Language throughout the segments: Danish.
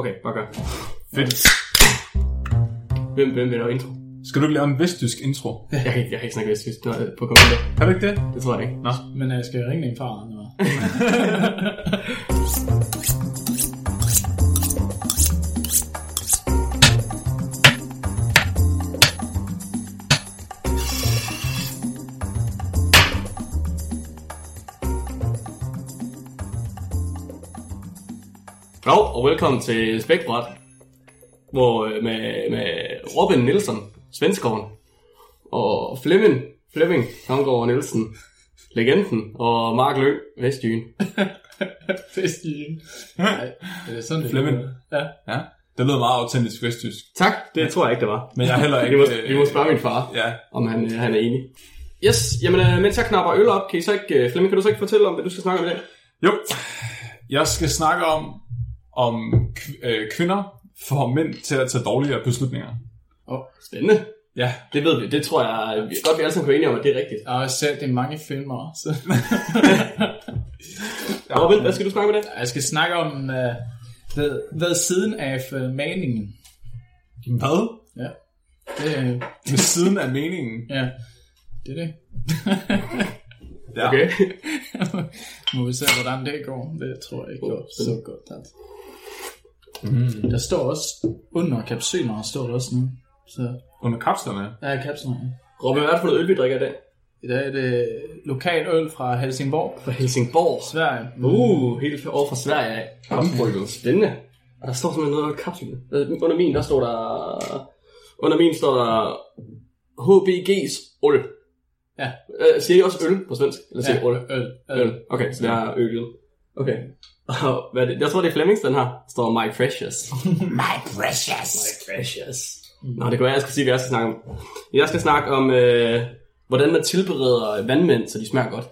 Okay, bare gør. Fedt. Hvem, hvem vil lave intro? Skal du ikke lave en vesttysk intro? Jeg kan ikke, jeg kan ikke snakke vesttysk det er på computer. Kan du ikke det? Det tror jeg ikke. Nå. Men jeg skal ringe din far. Nå. Hej, og velkommen til Spækbræt, hvor øh, med, med Robin Nielsen, svenskeren, og Flemming, Flemming Havngård Nielsen, legenden, og Mark Lø, Vestjyen. Fest i en. Nej, er det sådan, det Flemming. Ja. Ja. Det lyder meget autentisk vesttysk. Tak, det tror jeg ikke, det var. Men jeg er heller Vi ikke... må, øh, vi må spørge min far, Ja. om han, øh, han er enig. Yes, jamen øh, mens jeg knapper øl op, kan I så ikke, øh, Flemming, kan du så ikke fortælle om, hvad du skal snakke om i dag? Jo. Jeg skal snakke om, om kv- øh, kvinder får mænd til at tage dårligere beslutninger. Spændende. Ja. Det ved vi, det tror jeg vi- godt, vi alle sammen kan enige om, at det er rigtigt. Også set det i mange filmer. Så. Robin, hvad skal du snakke om i dag? Jeg skal snakke om, uh, hvad, hvad siden af uh, meningen. Hvad? Ja. Det, er- Ved siden af meningen. ja, det er det. Ja. Okay. Må vi se, hvordan det går. Det tror jeg ikke går så godt. Altså. Mm. Der står også, under kapsyler står der også nu. Så, Under kapslerne. ja, kapsler. Robin, hvad er det for noget øl, vi drikker i dag? I dag er det lokal øl fra Helsingborg, Fra Helsingborg. Sverige. Uh, helt over fra Sverige af. Kapselbrygget. Spændende. Og der står simpelthen noget kapsel. Øh, Under min, der står der... Under min står der HBG's øl. Ja. Øh, siger I også øl på svensk? Eller siger I øl? øl. Øl. Okay, så det er øl. Okay. Og hvad er det? Jeg tror, det er Flemmings, den her. Står My Precious. My precious. My Precious. Nå, det kan være, jeg skal sige, hvad jeg skal snakke om. Jeg skal snakke om, øh, hvordan man tilbereder vandmænd, så de smager godt.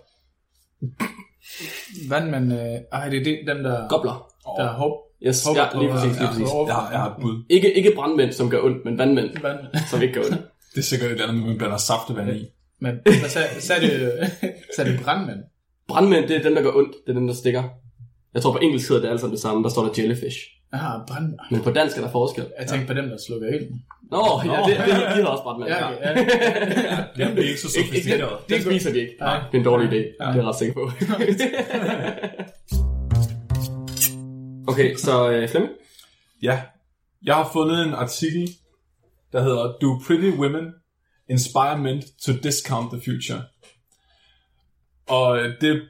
Vandmænd, øh, ej, det er det, dem, der, Gobler. der er hop. Yes, hopper ja, lige præcis, lige ja, præcis. hopper. Jeg har, jeg har et bud. Ikke, ikke brandmænd, som gør ondt, men vandmænd, Vandmænd. som ikke gør ondt. Det er sikkert et eller andet, man blander saftevand i. Men hvad sagde, sagde det, sagde det brandmænd? Brandmænd, det er dem, der gør ondt. Det er dem, der stikker. Jeg tror på engelsk hedder det alt sammen det samme. Der står der jellyfish. Ah, brandmænd. Men på dansk er der forskel. Jeg tænkte på dem, der slukker ilden. Nå, ja, det, det, de hedder også brandmænd. Ja, Ja. okay, ja. Jamen, det er ikke så ikke, det, sofistikeret. det spiser de ikke. Nej. Det er en dårlig idé. Ja. Det er jeg ret sikker på. okay, så uh, Flemming. Ja. Jeg har fundet en artikel, der hedder Do Pretty Women Inspire Men to Discount the Future? Og det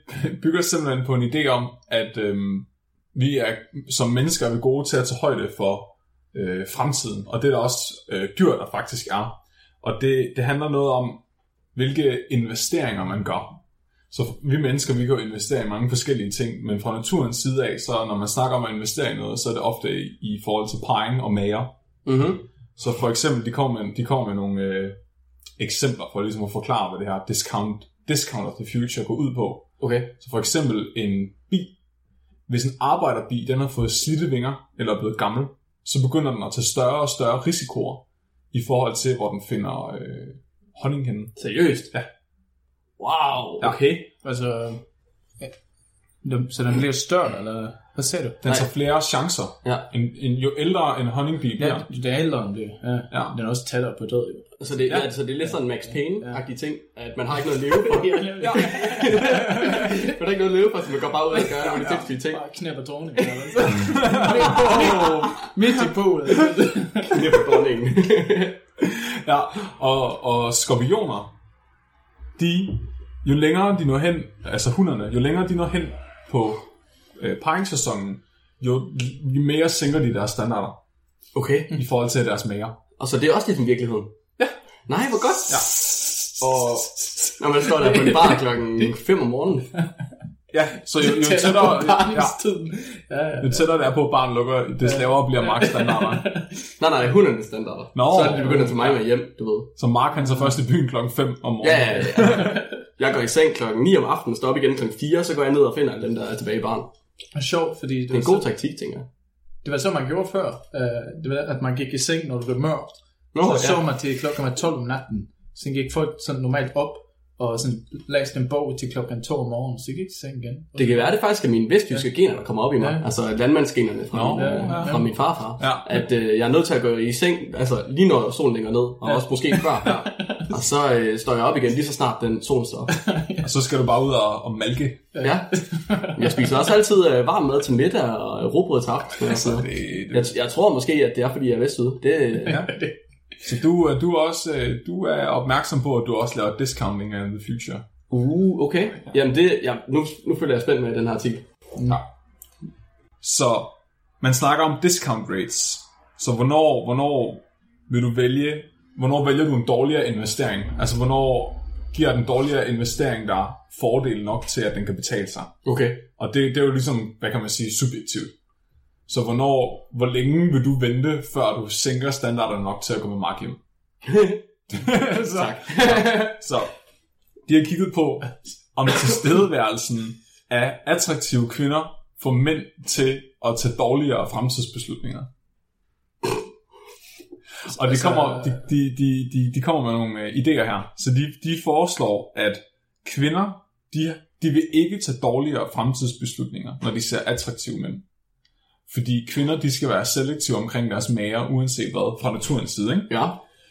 bygger simpelthen på en idé om, at øhm, vi er som mennesker er vi gode til at tage højde for øh, fremtiden, og det er der også øh, dyr, der faktisk er. Og det, det handler noget om, hvilke investeringer man gør. Så vi mennesker, vi kan jo investere i mange forskellige ting, men fra naturens side af, så når man snakker om at investere i noget, så er det ofte i, i forhold til parring og mager. Mm-hmm. Så for eksempel, de kommer med, de kommer med nogle øh, eksempler for ligesom at forklare, hvad det her discount, discount of the future går ud på. Okay. Så for eksempel en bil. Hvis en arbejderbil, den har fået slidte vinger, eller er blevet gammel, så begynder den at tage større og større risikoer i forhold til, hvor den finder øh, honning henne. Seriøst? Ja. Wow, Ja. okay. Altså, ja. Så den bliver større, eller hvad sagde du? Den Nej. tager flere chancer. Ja. En, en, jo ældre en honningbi bliver, Ja, det er ældre end det. Ja. Ja. Den er også tættere på død, jo. Så det, ja. Ja. altså, det er lidt sådan Max Payne-agtige ting, at man har ikke noget at leve for. Ja. man har ikke noget at leve for, så man går bare ud og gør nogle ja, sindssyge ting. Bare knæpper dronningen. Midt i bålet. Det er på dronningen. Ja, og, og skorpioner, de, jo længere de når hen, altså hunderne, jo længere de når hen på øh, paringssæsonen, jo jo mere sænker de deres standarder okay. i forhold til deres mager. Og så det er også lidt en virkeligheden. Ja. Nej, hvor godt. Ja. Og når man står der på en bar klokken 5 om morgenen. Ja, så jo, jo, tættere, ja. Ja, ja. jo tættere det er på, at barnet lukker, des lavere bliver markstandarder. Nej, nej, hundernes standarder. Nå. så er det, de begynder at tage mig med hjem, du ved. Så Mark han tager først i byen klokken 5 om morgenen. Ja, ja, ja. Jeg går i seng klokken 9 om aftenen, står op igen klokken 4, så går jeg ned og finder alle dem, der er tilbage i barn. Er sjovt, fordi det, Det er en god så, taktik, tænker jeg. det var så, man gjorde før. Uh, det var, at man gik i seng, når det blev mørkt. Nå, så ja. så man til klokken var 12 om natten. Så gik folk sådan normalt op og sådan læst en bog til klokken to om morgenen, så jeg gik til seng igen. Det kan være, det faktisk er mine vestjyske gener, der kommer op i mig. Ja. Altså landmandsgenerne fra, min, ja, øh, ja. fra min farfar. Ja. At øh, jeg er nødt til at gå i seng, altså lige når solen ligger ned, og Ja. også måske før. og så øh, står jeg op igen lige så snart den sol står op. Og så skal du bare ud og, og malke. Ja. Jeg spiser også altid øh, varm mad til middag og øh, råbrød til aften. Altså, Det, jeg, jeg tror måske, at det er, fordi jeg er vestude. Det, ja. Så du, øh, du, også, øh, du er opmærksom på, at du også laver discounting in the future. Uh, okay. Jamen det, ja, nu, nu føler jeg spændt med den her artikel. Ja. Så man snakker om discount rates. Så hvornår, hvornår vil du vælge, hvornår vælger du en dårligere investering? Altså hvornår giver den dårligere investering der fordel nok til, at den kan betale sig? Okay. Og det, det er jo ligesom, hvad kan man sige, subjektivt. Så hvornår, hvor længe vil du vente, før du sænker standarderne nok til at gå med mark hjem? så, Tak. så de har kigget på, om tilstedeværelsen af attraktive kvinder får mænd til at tage dårligere fremtidsbeslutninger. Og de kommer, de, de, de, de, de kommer med nogle øh, idéer her. Så de, de foreslår, at kvinder, de, de vil ikke tage dårligere fremtidsbeslutninger, når de ser attraktive mænd. Fordi kvinder, de skal være selektive omkring deres mager, uanset hvad, fra naturens side. Ikke? Ja.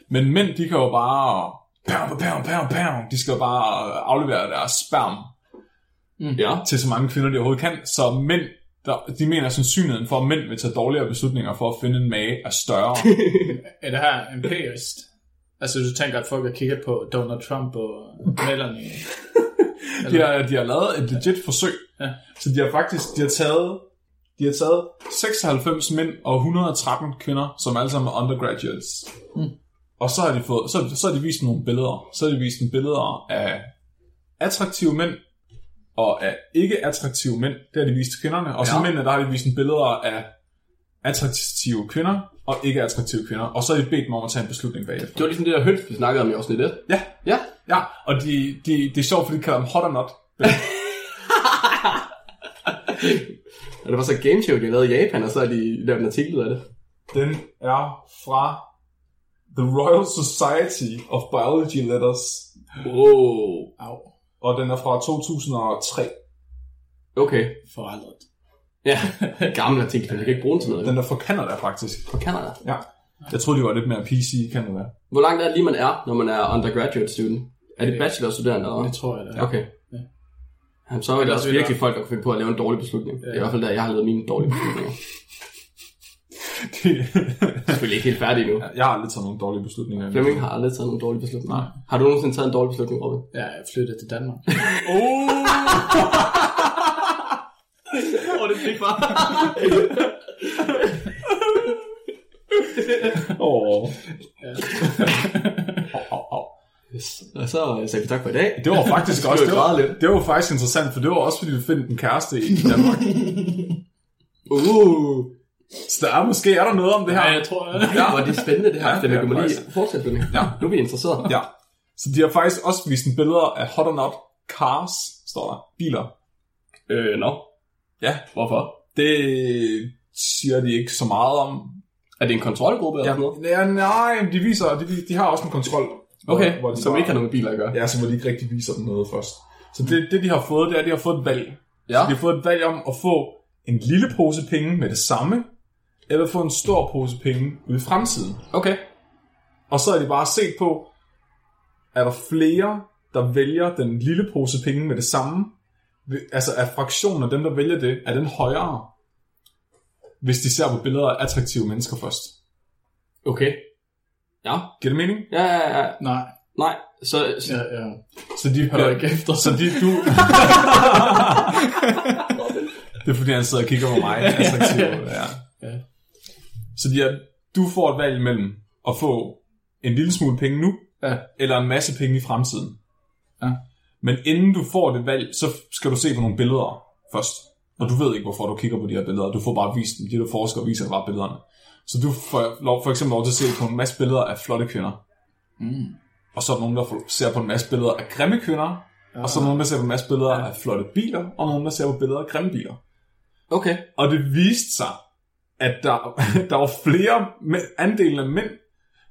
Men mænd, de kan jo bare... Pow, pow, pow, pow, de skal jo bare aflevere deres sperm Ja. til så mange kvinder, de overhovedet kan. Så mænd, der, de mener, at sandsynligheden for, at mænd vil tage dårligere beslutninger for at finde en mage, er større. Er det her empirisk? Altså, du tænker, at folk har kigget på Donald Trump og Melanie? de, har, de har lavet et legit forsøg. Ja. Så de har faktisk de har taget, de har taget 96 mænd og 113 kvinder, som alle sammen er undergraduates. Mm. Og så har, de fået, så, så har de vist nogle billeder. Så har de vist nogle billeder af attraktive mænd, og af ikke attraktive mænd. Det har de vist til kvinderne. Og så Ja. mændene, der har de vist billeder af attraktive kvinder, og ikke attraktive kvinder. Og så har de bedt dem om at tage en beslutning bagefter. Det var ligesom det der høns, vi snakkede om i afsnit 1. Ja, Ja. ja. Og de, de, det er sjovt, fordi de kalder dem hot or not. Og det var så et gameshow, de lavede i Japan, og så har de lavet en artikel ud af det. Den er fra The Royal Society of Biology Letters, Wow. Au, og den er fra 2003. Okay. forandret. Ja, gammel artikel, men vi kan ikke bruge den til noget. Den er fra Canada, faktisk. Fra Canada. Ja. Jeg troede, de var lidt mere PC i Canada. Hvor langt er det lige, man er, når man er undergraduate student? Er det bachelorstuderende eller Det hvad? tror jeg, det er. Okay. Ja. Jamen, så er det også virkelig folk, der kan finde på at lave en dårlig beslutning. Det er i hvert fald der, jeg har lavet mine dårlige beslutninger. Jeg er selvfølgelig ikke helt færdig endnu. jeg har aldrig taget nogle dårlige beslutninger. Flemming har aldrig taget nogle dårlige beslutninger. Nej. Har du nogensinde taget en dårlig beslutning, Robin? Ja, jeg flyttede til Danmark. Oh! Åh, oh, det fik bare. oh. yes. Og så sagde vi tak for i dag. Det var faktisk også det var, lidt? det var faktisk interessant, for det var også fordi, du fandt en kæreste i Danmark. Uh. Så der er måske er der noget om det her. Ja, jeg tror, jeg Ja, hvor er det spændende det her. Ja, Ja, Flemming, er må lige fortsætte, Flemming. Ja. Nu er vi interesseret. Ja. Så de har faktisk også vist en billeder af hot or not cars, står der. Biler. Øh, nå. Ja. Hvorfor? Det siger de ikke så meget om. Er det en kontrolgruppe eller Ja, sådan noget? ja nej, de viser, de, de har også en kontrol. Okay, hvor, de som bare- ikke har noget med biler at gøre. Ja, så hvor de ikke rigtig viser dem noget først. Så det, det de har fået, det er, at de har fået et valg. Ja. De har fået et valg om at få en lille pose penge med det samme, eller få en stor pose penge ude i fremtiden. Okay. Og så har de bare set på, er der flere, der vælger den lille pose penge med det samme? Altså er fraktionen af dem, der vælger det, er den højere, hvis de ser på billeder af attraktive mennesker først? Okay. Ja. Giver det mening? Ja, ja, ja. Nej, Nej, så... så ja, ja. Så de Hør ikke efter. Så de, du... det er fordi, han sidder og kigger på mig. Attraktiv, ja. Ja. Så de er, du får et valg mellem at få en lille smule penge nu, Ja. eller en masse penge i fremtiden. Ja. Men inden du får det valg, så skal du se på nogle billeder først. Og du ved ikke, hvorfor du kigger på de her billeder. Du får bare vist dem. De der forskere viser dig bare billederne. Så du får lov, for eksempel lov til at se på en masse billeder af flotte kvinder. Mm. Og så er der nogen, der får- ser på en masse billeder af grimme kvinder. Ja. Og så er der nogen, der ser på en masse billeder af flotte biler. Og nogen, der ser på billeder af grimme biler. Okay. Og det viste sig, at der, der var flere mænd, andelen af mænd,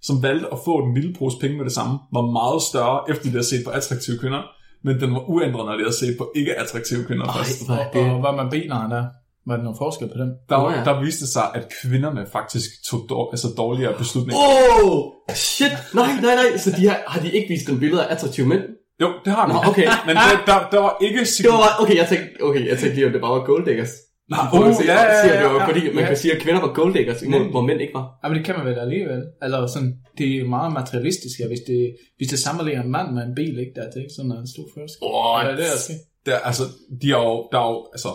som valgte at få den lille pose penge med det samme, var meget større, efter de havde set på attraktive kvinder, men den var uændret, når de havde set på ikke attraktive kvinder først. Ej, Og, det, og hvad med bilerne der? Var der nogen forskel på dem? Der, Nå, ja. der viste sig, at kvinderne faktisk tog dår, altså dårligere beslutninger. Oh, shit. Nej, nej, nej. Så de har, har de ikke vist dem billeder af attraktive mænd? Jo, det har de. Nå, okay. Men der, der, der var ikke Det var okay, jeg tænkte, okay, jeg tænkte lige, om det bare var gold diggers. Nej, uh, at se, ja, ja, siger, det ja, var, ja. fordi man Ja. kan sige, at kvinder var gold diggers, hvor, Men- hvor mænd ikke var. Ja, men det kan man vel alligevel. Eller sådan, det er meget materialistisk, ja, hvis det, hvis det sammenligner en mand med en bil, ikke? Der er det ikke sådan en stor forskel. What? Ja, det er det. Der, altså, de er jo, der er jo, altså,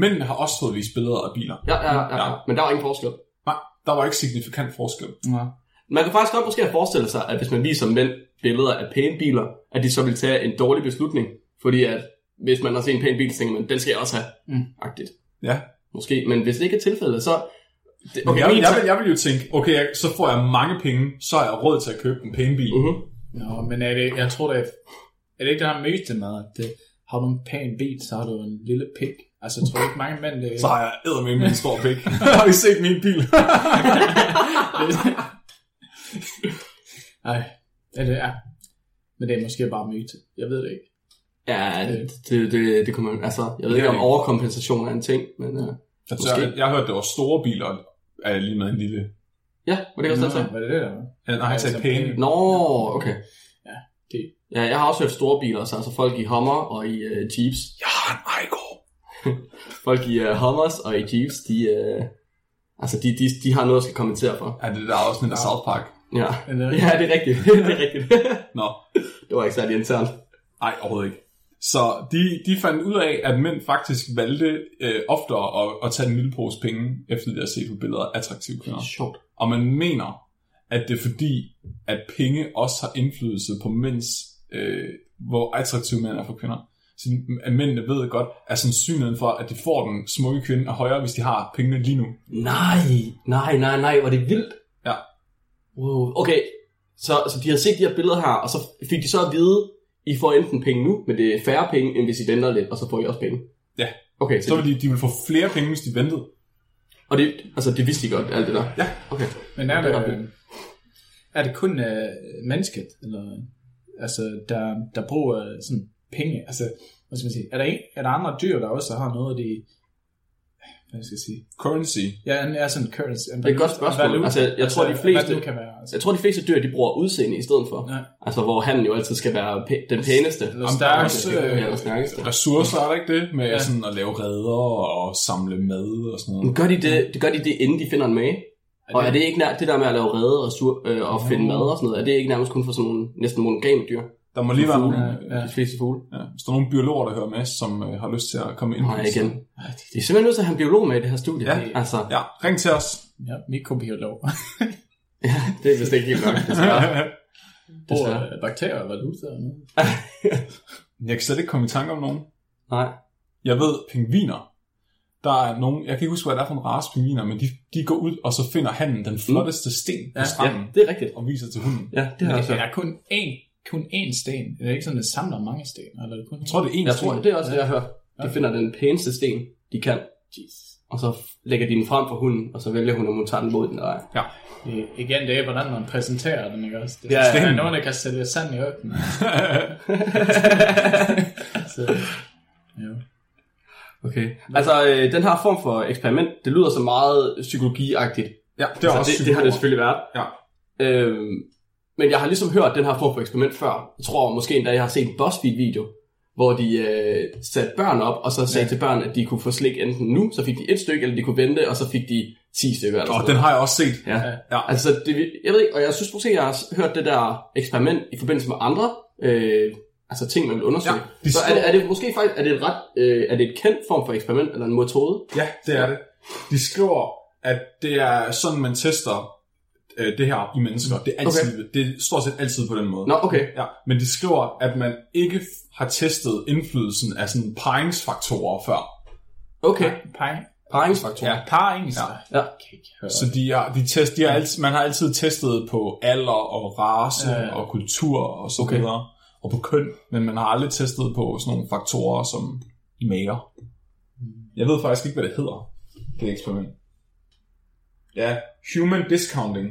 mændene har også fået vist billeder af biler. Ja, ja, ja, ja. Men der var ingen forskel. Nej, der var ikke signifikant forskel. Ja. Man kan faktisk godt måske forestille sig, at hvis man viser mænd billeder af pæne biler, at de så vil tage en dårlig beslutning. Fordi at hvis man har set en pæn bil, så tænker man, den skal jeg også have. Mm. Agtigt. Ja. Måske. Men hvis det ikke er tilfældet, så... Det, Okay, jeg, min jeg, vil, jeg vil jo tænke, okay, jeg, så får jeg mange penge, så har jeg råd til at købe en pæn bil. Mhm. Nå, men er det, jeg tror det er, er det ikke der myte med, at det, har du en pæn bil, så har du en lille pik. Altså, jeg tror ikke mange mænd, det, Så har jeg æder med en stor pik. har I set min bil? Nej, er det er. Men det er måske bare myte. Jeg ved det ikke. Ja, det, det, det, det kunne man... Altså, jeg ved Det ikke, om det. overkompensation er en ting, men... Uh, Altså, Måske. jeg, jeg har hørt, det var store biler, er lige med en lille... ja, var det også det, jeg sagde? Hvad er det der? Ja, nej, han sagde altså, pæne. Nå, okay. Ja, det- Ja, jeg har også hørt store biler, så altså folk i Hummer og i uh, Jeeps. Jeg har en Aygo. Folk i uh, Hummers og i Jeeps, de, uh, altså de, de, de har noget at skal kommentere for. Ja, det der er også en af South Park. Ja, Er det ja det er rigtigt. det er rigtigt. Nå, det var ikke særlig internt. nej, overhovedet ikke. Så de, de fandt ud af, at mænd faktisk valgte øh, oftere at, at tage en lille pose penge, efter de havde set på billeder af attraktive kvinder. Sjovt. Og man mener, at det er fordi, at penge også har indflydelse på mænds, øh, hvor attraktive mænd er for kvinder. Så at mændene ved godt, at sandsynligheden for, at de får den smukke kvinde, er højere, hvis de har pengene lige nu. Nej, nej, nej, nej, hvor det vildt. Ja. Wow. Okay, så, så de har set de her billeder her, og så fik de så at vide, I får enten penge nu, men det er færre penge, end hvis I venter lidt, og så får I også penge. Ja. Okay, så, Så vil de, de vil få flere penge, hvis de ventede. og det, altså det vidste de godt, alt det der. Ja. Okay. Men er Det er det, er det kun uh, mennesket, eller, altså, der, der bruger sådan penge? Altså, hvad skal man sige? Er der, en, er der andre dyr, der også har noget af de, hvad skal jeg sige? Currency. Ja, en, er sådan currency. En Det er et godt spørgsmål. Altså, jeg tror, de fleste- kan være. Altså. Jeg tror, de fleste dyr, de bruger udseende i stedet for. Ja. Altså, hvor han jo altid skal være pæ- den pæneste. Eller Jamen, der er også, øh, Ja, stærkeste. Ressourcer, er der ikke det? Med Ja. ja. sådan at lave redder og samle mad og sådan noget. Men gør de det, det, gør de det, inden de finder en mage? Og er det ikke nær, det der med at lave redde og, sur, øh, og finde mad og sådan noget, er det ikke nærmest kun for sådan nogle næsten monogame dyr? Der må lige være nogle, Ja. De fleste fugle. ja, hvis der er nogle biologer, der hører med, som øh, har lyst til at komme ind. Nej, igen. Det er simpelthen nødt til at have en biolog med i det her studie. Ja. Altså, Ja, ring til os. Ja, mikrobiolog. ja, det er vist ikke helt nok. Bruger øh, bakterier og valuta og noget. Jeg kan slet ikke komme i tanke om nogen. Nej. Jeg ved, pingviner. Der er nogen, jeg kan ikke huske, hvad det er for en race pingviner, men de, de går ud, og så finder han den flotteste sten på Ja, stranden, Ja, det er rigtigt. og viser til hunden. Ja, det har jeg hørt. er kun én, kun én sten. Det er ikke sådan, at det samler mange sten. Eller er det kun Jeg tror, det er en Jeg sten. tror, det er også det, jeg har hørt. De finder den pæneste sten, de kan. Og så lægger de den frem for hunden, og så vælger hun, om hun tager den mod den eller ej. Ja. det, igen, det er, hvordan man præsenterer den, ikke også? Det, Ja, ja, ja. ja. Der er nogen, der kan sælge sand i ørkenen. så, jo. Okay. Altså, øh, den her form for eksperiment, det lyder så meget psykologiagtigt. ja, det er altså, også det, det har det selvfølgelig været. Ja. Øhm, men jeg har ligesom hørt den her form for eksperiment før. Jeg tror måske endda, jeg har set en BuzzFeed-video, hvor de øh, satte børn op, og så sagde ja. til børn, at de kunne få slik enten nu, så fik de et stykke, eller de kunne vente, og så fik de 10 stykker. Eller sådan den har jeg også set. Ja. Ja. Altså, det, jeg ved ikke, og jeg synes måske, jeg har hørt det der eksperiment i forbindelse med andre øh, altså ting, man vil undersøge. Ja, så er det, er det måske faktisk er det et ret, øh, er det et kendt form for eksperiment, eller en metode? Ja, det er det. De skriver, at det er sådan, man tester øh, det her i mennesker. Det er, altid, okay. det er stort set altid på den måde. Nå, okay. Ja, men de skriver, at man ikke har testet indflydelsen af sådan paringsfaktorer før. Okay. Paringsfaktor. Ja. Par engelsk. Ja. Kan ikke høre. Så de har, de test, de har altid, man har altid testet på alder og race Ja, ja, ja. ja. og kultur og så Okay. okay. videre. Og på køn, men man har aldrig testet på sådan nogle faktorer som mager. Jeg ved faktisk ikke, hvad det hedder, det eksperiment. Ja, human discounting.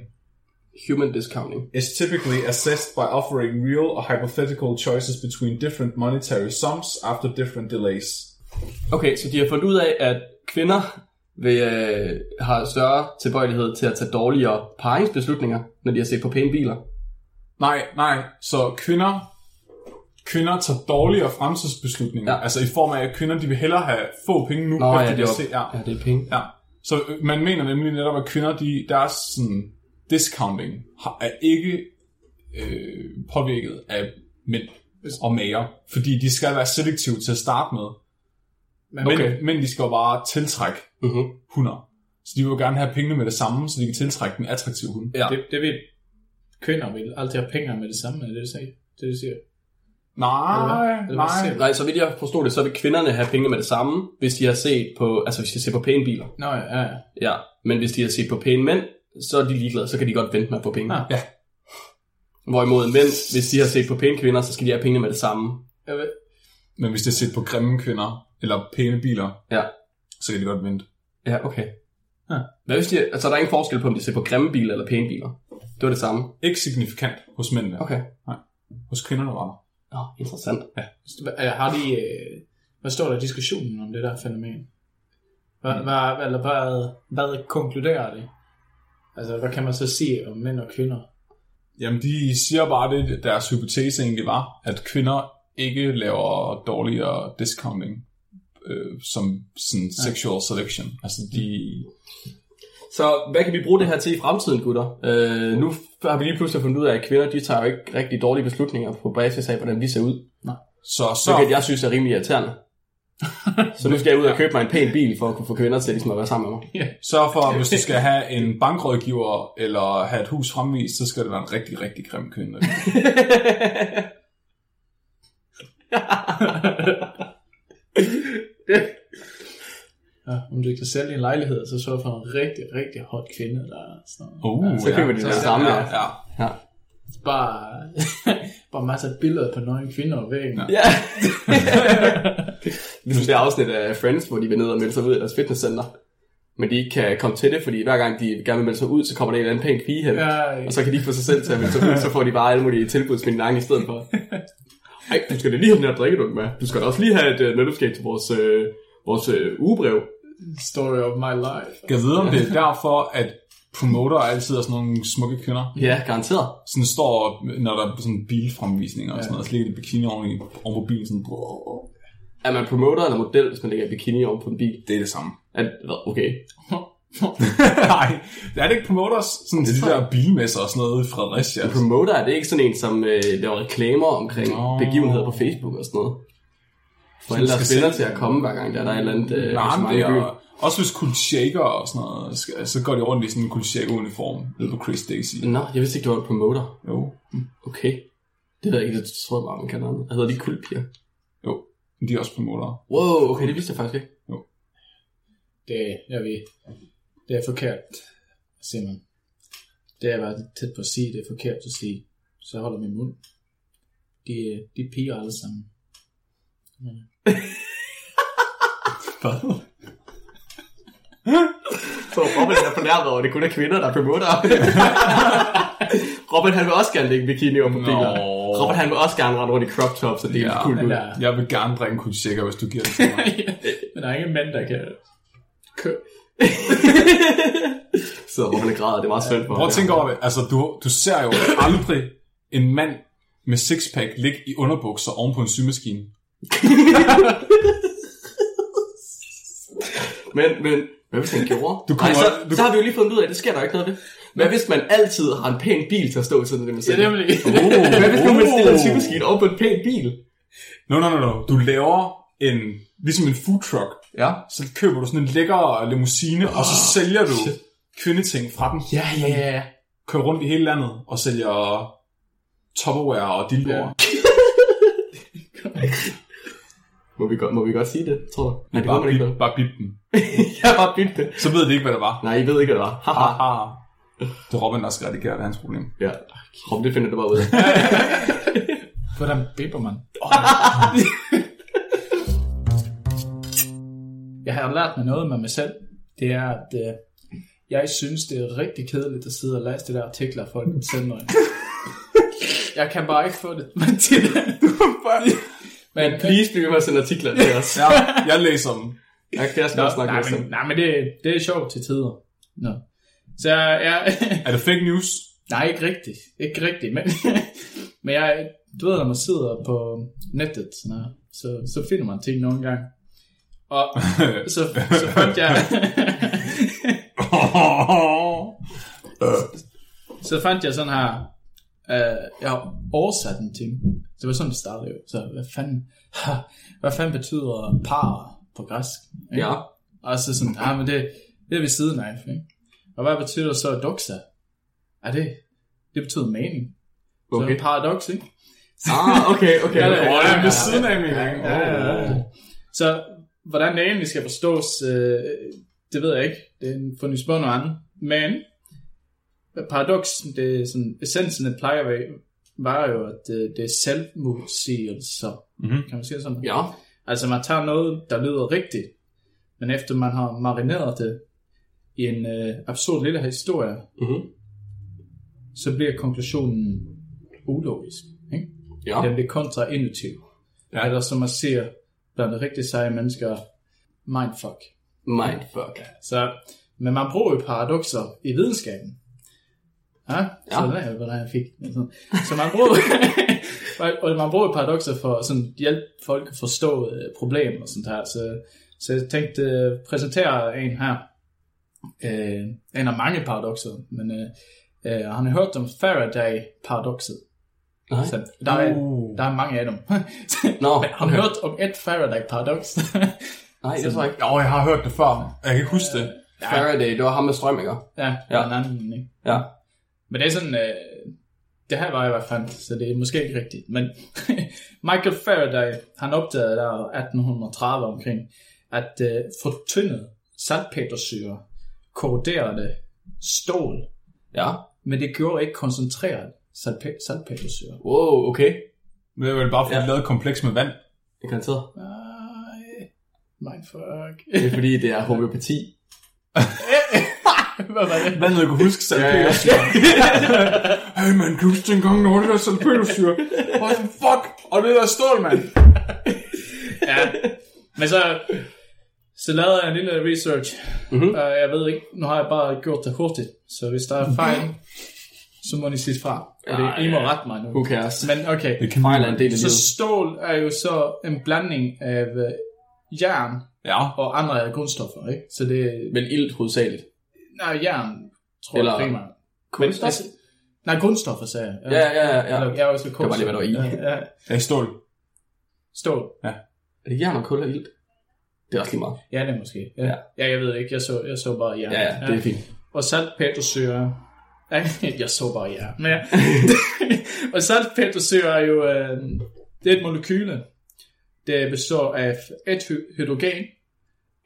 Human discounting. is typically assessed by offering real or hypothetical choices between different monetary sums after different delays. Okay, så de har fundet ud af, at kvinder vil, øh, har større tilbøjelighed til at tage dårligere paringsbeslutninger, når de har set på pæne biler. Nej, nej, så kvinder, kvinder tager dårligere fremtidsbeslutninger. Ja. Altså i form af, at kvinder de vil hellere have få penge nu, Nå, efter ja, de har set- ja. ja, det er penge. Ja, så øh, man mener nemlig netop, at kvinder, de, deres sådan, discounting har, er ikke øh, påvirket af mænd og mager, fordi de skal være selektive til at starte med. Men, Men, Okay. men de skal jo bare tiltrække Mm-hmm. hunder. Så de vil jo gerne have pengene med det samme, så de kan tiltrække den attraktive hund. Ja. det, det vil kvinder vil altid have penge med det samme, er det, du siger? Det, du siger. Nej, Eller hvad? Eller hvad nej. Nej, så vidt jeg forstod det, så vil kvinderne have pengene med det samme, hvis de har set på, altså hvis de ser på pæne biler. Nå ja, ja, ja. Ja, men hvis de har set på pæne mænd, så er de ligeglade, så kan de godt vente med at få penge. Ah. Ja. Hvorimod mænd, hvis de har set på pæne kvinder, så skal de have pengene med det samme. Jeg ved, Men hvis det er set på grimme kvinder, eller pæne biler, Ja. så kan de godt vente. Ja, okay. Ja. Hvad hvis de, altså der er ingen forskel på, om de ser på grimme biler eller pæne biler? Det var det samme. Ikke signifikant hos mændene. Okay. Hos kvinderne var der. Nå, interessant. Ja. Øh, Har de, øh, hvad står der i diskussionen om det der fænomen? Hvad, hvad, eller hvad, hvad konkluderer det? Altså, hvad kan man så sige om mænd og kvinder? Jamen, de siger bare, det deres hypotese egentlig var, at kvinder ikke laver dårligere discounting øh, som sådan sexual selection. Altså, de... Så hvad kan vi bruge det her til i fremtiden, gutter? Øh, nu har vi lige pludselig fundet ud af, at kvinder de tager jo ikke rigtig dårlige beslutninger på basis af, hvordan vi ser ud. Så, Så kan så, jeg synes er rimelig irriterende. Så nu skal jeg ud og købe mig en pæn bil, for at kunne få kvinder til ligesom at være sammen med mig. sørg for, at hvis du skal have en bankrådgiver, eller have et hus fremvist, så skal det være en rigtig, rigtig grim kvinde. Ja, om du kan sælge en lejlighed, så sørg for en rigtig, rigtig hot kvinde, der er sådan, Uh, så køber de det samme, ja. ja. ja. Ja. bare, bare masser af billeder på nøgne kvinder og væggen. Ja. ja. ligesom det afsnit af Friends, hvor de vil ned og melde sig ud af deres fitnesscenter. Men de ikke kan komme til det, fordi hver gang de gerne vil melde sig ud, så kommer der en eller anden pæn pige hen. Ja, Og så kan de få sig selv til at melde sig ud, så får de bare alle mulige tilbudsmiddagen i stedet for. Ej, du skal da lige have den her drikkedunk med. Du skal da også lige have et uh, nødskab til vores, øh, vores øh, ugebrev. story of my life. Jeg ved, om det er derfor, at promoter altid er sådan nogle smukke kvinder. Ja, garanteret. Sådan står, når der er sådan bilfremvisninger og sådan noget, så ligger de bikini oven, i, oven på bilen sådan, Er man promoter eller model, hvis man lægger bikini oven på en bil? det er det samme. Er det, okay. Nej, det er det ikke promoters. Sådan til de der bilmesser og sådan noget i Fredericia. En promoter, er det ikke sådan en, som øh, laver reklamer omkring Nå. begivenheder på Facebook og sådan noget? For alle venner sælge- til at komme, hver gang der er, der er et eller andet øh, Nej, men det er, også hvis kult shaker og sådan noget, så går de rundt i sådan en kult shaker uniform nede på Chris Daisy. Nå, jeg vidste ikke, det var en promoter. Jo, Okay. Det ved jeg ikke, det tror jeg bare, man kalder andet. Hedder de kultpiger? jo. Men de er også promoter. Wow, okay, det vidste jeg faktisk ikke. Det, jeg ved, det er forkert, Simon. Det er været tæt på at sige, det er forkert at sige. Så jeg holder min mund. De, de piger alle sammen. Hvad? Så Robin er fornærmet over, at det kun er kvinder, der er promoter. Robin, han vil også gerne lægge bikini op på biler. Robin, han vil også gerne rende rundt i crop tops, og det er Ja, Men ud. der, Jeg vil gerne drikke en kult shaker, hvis du giver det til mig. men der er ingen mænd, der kan køre. Så Robin er græder, det er meget svært for Prøv at tænke over det. Altså, du, du ser jo aldrig en mand med sixpack ligge i underbukser oven på en symaskine. Men, men, hvad hvis han gjorde? Du Du kommer- Nej, så, du- så har vi jo lige fundet ud af, at det sker der ikke noget ved. Hvad hvis man altid har en pæn bil til at stå sådan det med Det er nemlig. Hvad hvis nu man stiller en symaskine op på en pæn bil? No, no, no, no. Du laver en, ligesom en food truck. Ja. Så køber du sådan en lækker limousine, og så sælger du kvindeting fra den. Ja, ja, ja. Kører rundt i hele landet og sælger Tupperware og dildoer. Ja. Må vi, godt, må vi godt sige det, tror du? Nej, det må Bare, man ikke. bip, bare bip den. Jeg har bare byttet det. Så ved de ikke, hvad det var. Nej, I ved ikke, hvad det var. Haha. Det er Robin, der skal redigere, det er hans problem. Ja. Rom, det finder du bare ud af. Hvordan bipper man? jeg har lært mig noget med mig selv. Det er, at øh, Jeg synes, det er rigtig kedeligt at sidde og læse de der artikler, folk sender. jeg kan bare ikke få det til det. Men, Please bliv ved med at sende artikler til os. Ja, jeg læser dem. Jeg kan også snakke nej, med men, dem. nej, men det, det er sjovt til tider. Nå. Så jeg, Er det fake news? nej, ikke rigtigt. Ikke rigtigt, men, men jeg, du ved, når man sidder på nettet, sådan her, så, så finder man ting nogle gange. Og så, så fandt jeg, så fandt jeg sådan her, øh, jeg har oversat en ting. Det var sådan, det startede jo. Så hvad fanden, hvad fanden betyder par på græsk? ikke? Ja. Og så sådan, ah, men det, det er ved siden af, ikke? Og hvad betyder så doxa? Er det, det betyder mening. Så Okay. paradoks, ikke? Ah, okay, okay. Ja, okay. det er ved siden af min. Ja, ja, ja. Så hvordan det egentlig skal forstås, øh, det ved jeg ikke. Det er en fundet spørg noget andet. Men paradoks, det er sådan, essensen plejer at være, var jo, at det, det er selvmodsigelser. Mhm. Kan man sige det sådan? Ja. Altså man tager noget, der lyder rigtigt, men efter man har marineret det i en øh, absurd lille historie, Mhm. så bliver konklusionen ulogisk. Ikke? Ja. Den bliver kontraintuitiv. Ja. Ja. Eller som man siger blandt de rigtig seje mennesker, mindfuck. Mindfuck. Så, men man bruger jo paradokser i videnskaben. Ja, så Ja. det er hvordan jeg fik. det. Så, man bruger, og man bruger paradokser for at sådan hjælpe folk at forstå øh, problemer og sådan her. Så, så jeg tænkte øh, præsentere en her. Øh, en af mange paradokser, men øh, øh, han har hørt om Faraday-paradokset. Nej. Så der er, Uh. der er mange af dem. Nå, Men har du hørt om et Faraday-paradoks? Nej, det tror jeg ikke. Jo, jeg har hørt det før. Jeg kan ikke huske det. Faraday, det var ham med strøm, ikke? ja, Ja. ja. en anden, ikke? Ja. Men det er sådan, øh, det her var i hvert fald, så det er måske ikke rigtigt. Men Michael Faraday, han opdagede der 1830 omkring, at øh, fortyndet saltpetersyre korroderede stål, Ja. men det gjorde ikke koncentreret saltpe- saltpetersyre. Wow, okay. Men det er vel bare fordi, Ja. lavet kompleks med vand. Det kan jeg tage. Ej, mindfuck. Det er fordi, det er homeopati. Hvad var det? Vandet kunne huske salpetersyre. hey man, kan du huske dengang, var det der salpetersyre? What the fuck? Og det der stål, mand. ja. Men så, så lavede jeg en lille research. Mhm. Mm-hmm. Uh, jeg ved ikke, nu har jeg bare gjort det hurtigt. Så hvis der er fejl, så må I sige fra. Og det, Ja, I må rette mig nu. Who cares? Men okay, Det kan Fejl en del af så stål er jo så en blanding af øh, jern Ja. og andre grundstoffer, ikke? Så det er, Men ilt hovedsageligt. Nej, jern, tror Eller jeg primært. Kulstof? altså, nej, grundstoffer, sagde jeg. Ja, ja, ja, ja. Jeg er også var lige, hvad der var i. Ja, ja. Det er stål. Stål. Er det jern og kul og ilt? Det er også lige meget. Ja, det er måske. Ja. Ja. ja. ja, jeg ved det ikke. Jeg så, jeg så bare jern. Ja, ja, det er fint. Og saltpetersyre. Ja, jeg så bare jern. Men ja. og saltpetersyre er jo øh, det er et molekyle. Det består af et hy- hydrogen,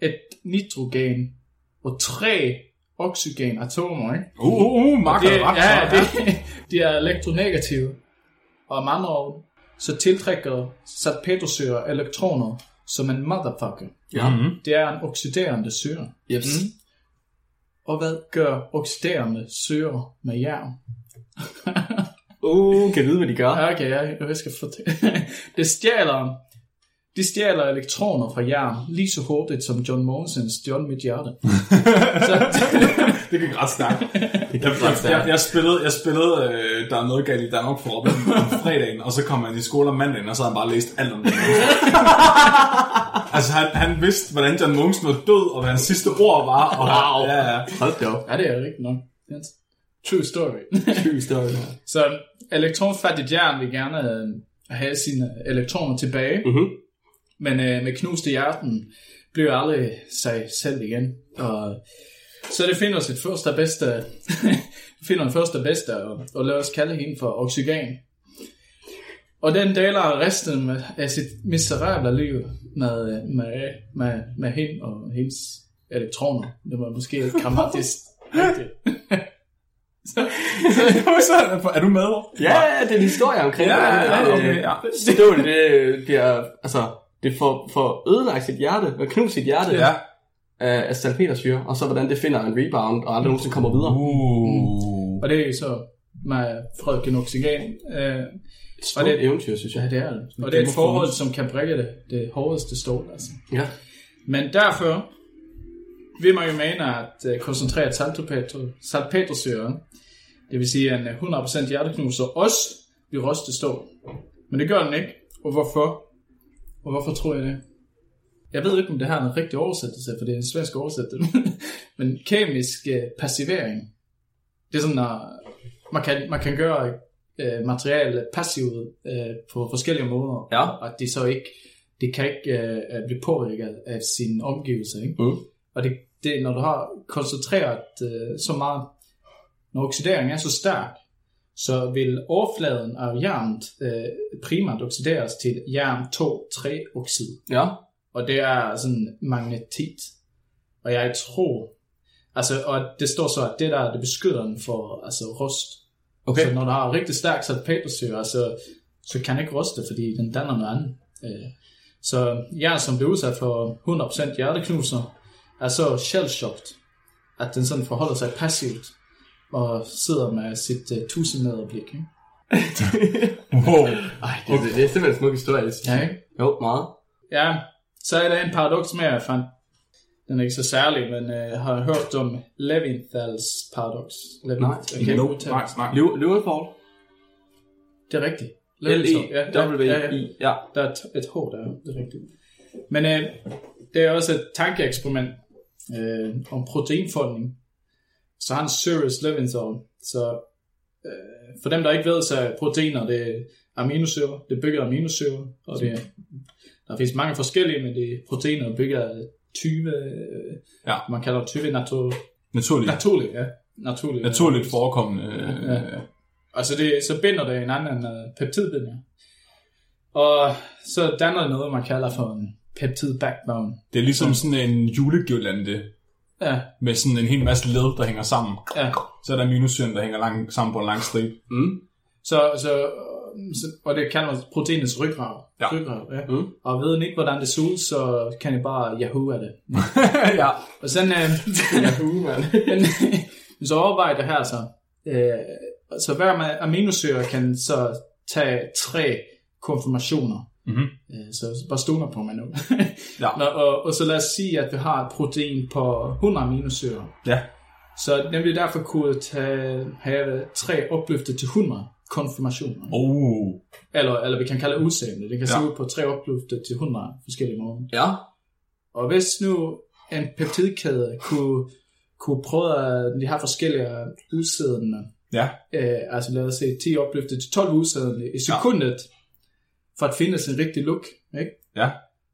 et nitrogen og tre oxygenatomer. Ikke? Uh, uh, uh, Mark Det, har ret. ja, det, de er elektronegative. Og med andre ord, så tiltrækker saltpetersyre elektroner som en motherfucker. Ja. Mhm. Det er en oxiderende syre. Jeps. Mm. Og hvad gør oxiderende syre med jern? Uh, kan jeg vide, hvad de gør? Okay, jeg, jeg skal fortælle. det stjæler, de stjæler elektroner fra jern lige så hurtigt som John Monsens stjål mit hjerte. så, Det gik ret stærkt. Det Jeg, jeg, jeg, jeg spillede, jeg spillede øh, Der er noget galt i Danmark for Robin om fredagen, og så kom han i skole om mandagen, og så havde han bare læst alt om det. altså, han, han vidste, hvordan John Mogensen var død, og hvad hans sidste ord var. Og, Wow. Ja, ja. Hold da op. ja, det er rigtigt nok. Det er en true story. Syg historie. så elektronfattigt jern vil gerne øh, have sine elektroner tilbage, Mhm. Men øh, med knuste hjerten bliver aldrig sig selv igen. Og, så det finder sit første og bedste, finder den første og bedste, og, og lad os kalde hende for oxygen. Og den deler resten med- af sit miserable liv med, med, med, med hende og hendes elektroner. Det var måske grammatisk rigtigt. Så, er du med? Ja, det er en historie omkring Ja, ja, øh, okay, ja. Stål, det bliver, altså, det får, får ødelagt sit hjerte, og knust sit hjerte. Ja. af, af salpetersyre, og så hvordan det finder en rebound, og aldrig nogensinde kommer videre. Uh. Og det er så med frøken oxygen. Øh, Et stort og det- eventyr, synes ja, jeg. det er det. Og det er et forhold, som kan brække det, det hårdeste stål. Altså. Ja. Men derfor vil man jo mene, at uh, koncentreret salpeter, salpetersyre, det vil sige en øh, 100% hjerteknuser, også vil roste stål. Men det gør den ikke. Og hvorfor? Og hvorfor tror jeg det? Jeg ved ikke, om det her er en rigtig oversættelse, for det er en svensk oversættelse. Men kemisk uh, passivering, det er sådan, at man kan, man kan gøre uh, materiale passivt uh, på forskellige måder. Ja. Og det så ikke, det kan ikke uh, blive påvirket af sine omgivelser. Ikke? Mm. Og det, det, når du har koncentreret uh, så meget, når oxidering er så stærk, så vil overfladen af jernet uh, primært oxideres til jern 2-3-oxid. Ja. Og det er sådan magnetit. Og jeg tror, altså, og det står så, at det der, det beskytter den for altså, rust. Okay. Så når du har rigtig stærk salpetersyre, så, så kan den ikke ruste, fordi den danner noget andet. Øh, Så jern, som bliver udsat for 100% hjerteknuser, er så shell-shocked, at den sådan forholder sig passivt og sidder med sit uh, tusindmederblik. Ikke? Wow. Ej, det, det, det er simpelthen en smuk historie. Ja, ikke? Jo, meget. Ja, så er der en paradoks mere, jeg fandt. Den er ikke så særlig, men øh, jeg har hørt om Levinthal's paradox. Levin, Nej, Nope. udtale Nej, det. nej. Løvenfald. Det er rigtigt. l e Levinthal, ja, ja, w ja, ja. i Ja. Der er et, et H der, det er rigtigt. Men øh, det er også et tankeeksperiment øh, om proteinfoldning. Så har han Cyrus Levinthal. Så øh, for dem, der ikke ved, så er proteiner, det er aminosyre. Det bygger af aminosyre. Og det, der findes mange forskellige, men det er proteiner, der bygger af 20, øh, Ja. man kalder 20 natur, Naturligt. naturligt. Ja. Naturligt, Naturligt forekommende. Ja. Ja. Altså det, så binder det en uh, peptidbinding. Og så danner det noget, man kalder for en peptid backbone. Det er ligesom sådan en julegirlande Ja, med sådan en hel masse led, der hænger sammen. ja. Så er der minusyren, der hænger lang, sammen på en lang stribe. Mm. Så, så, så, og det kalder man proteinets ryggrad. Ja. ryggrad ja. Mm. Og ved ikke, hvordan det ud, så kan I bare Yahoo af det. ja. Og sådan, øh, Yahoo, mand. men, så overvej det her så. Øh, så hver aminosyre kan så tage tre konformationer. Mhm. Øh, så bare stoler på mig nu. Ja. Nå, og, og så lad os sige, at vi har et protein på 100 aminosyre. Ja. Så vil derfor kunne tage, have tre opløftet til 100 konfirmationer. Oh. Eller, eller vi kan kalde det udseende. Det kan se Ja. ud på tre opløftet til 100 forskellige måder. Ja. Og hvis nu en peptidkæde kunne, kunne prøve at de her forskellige udsædende, Ja. øh, altså lad os se 10 opløftet til 12 udsædende i sekundet, for at finde sin rigtige look, ikke? Ja.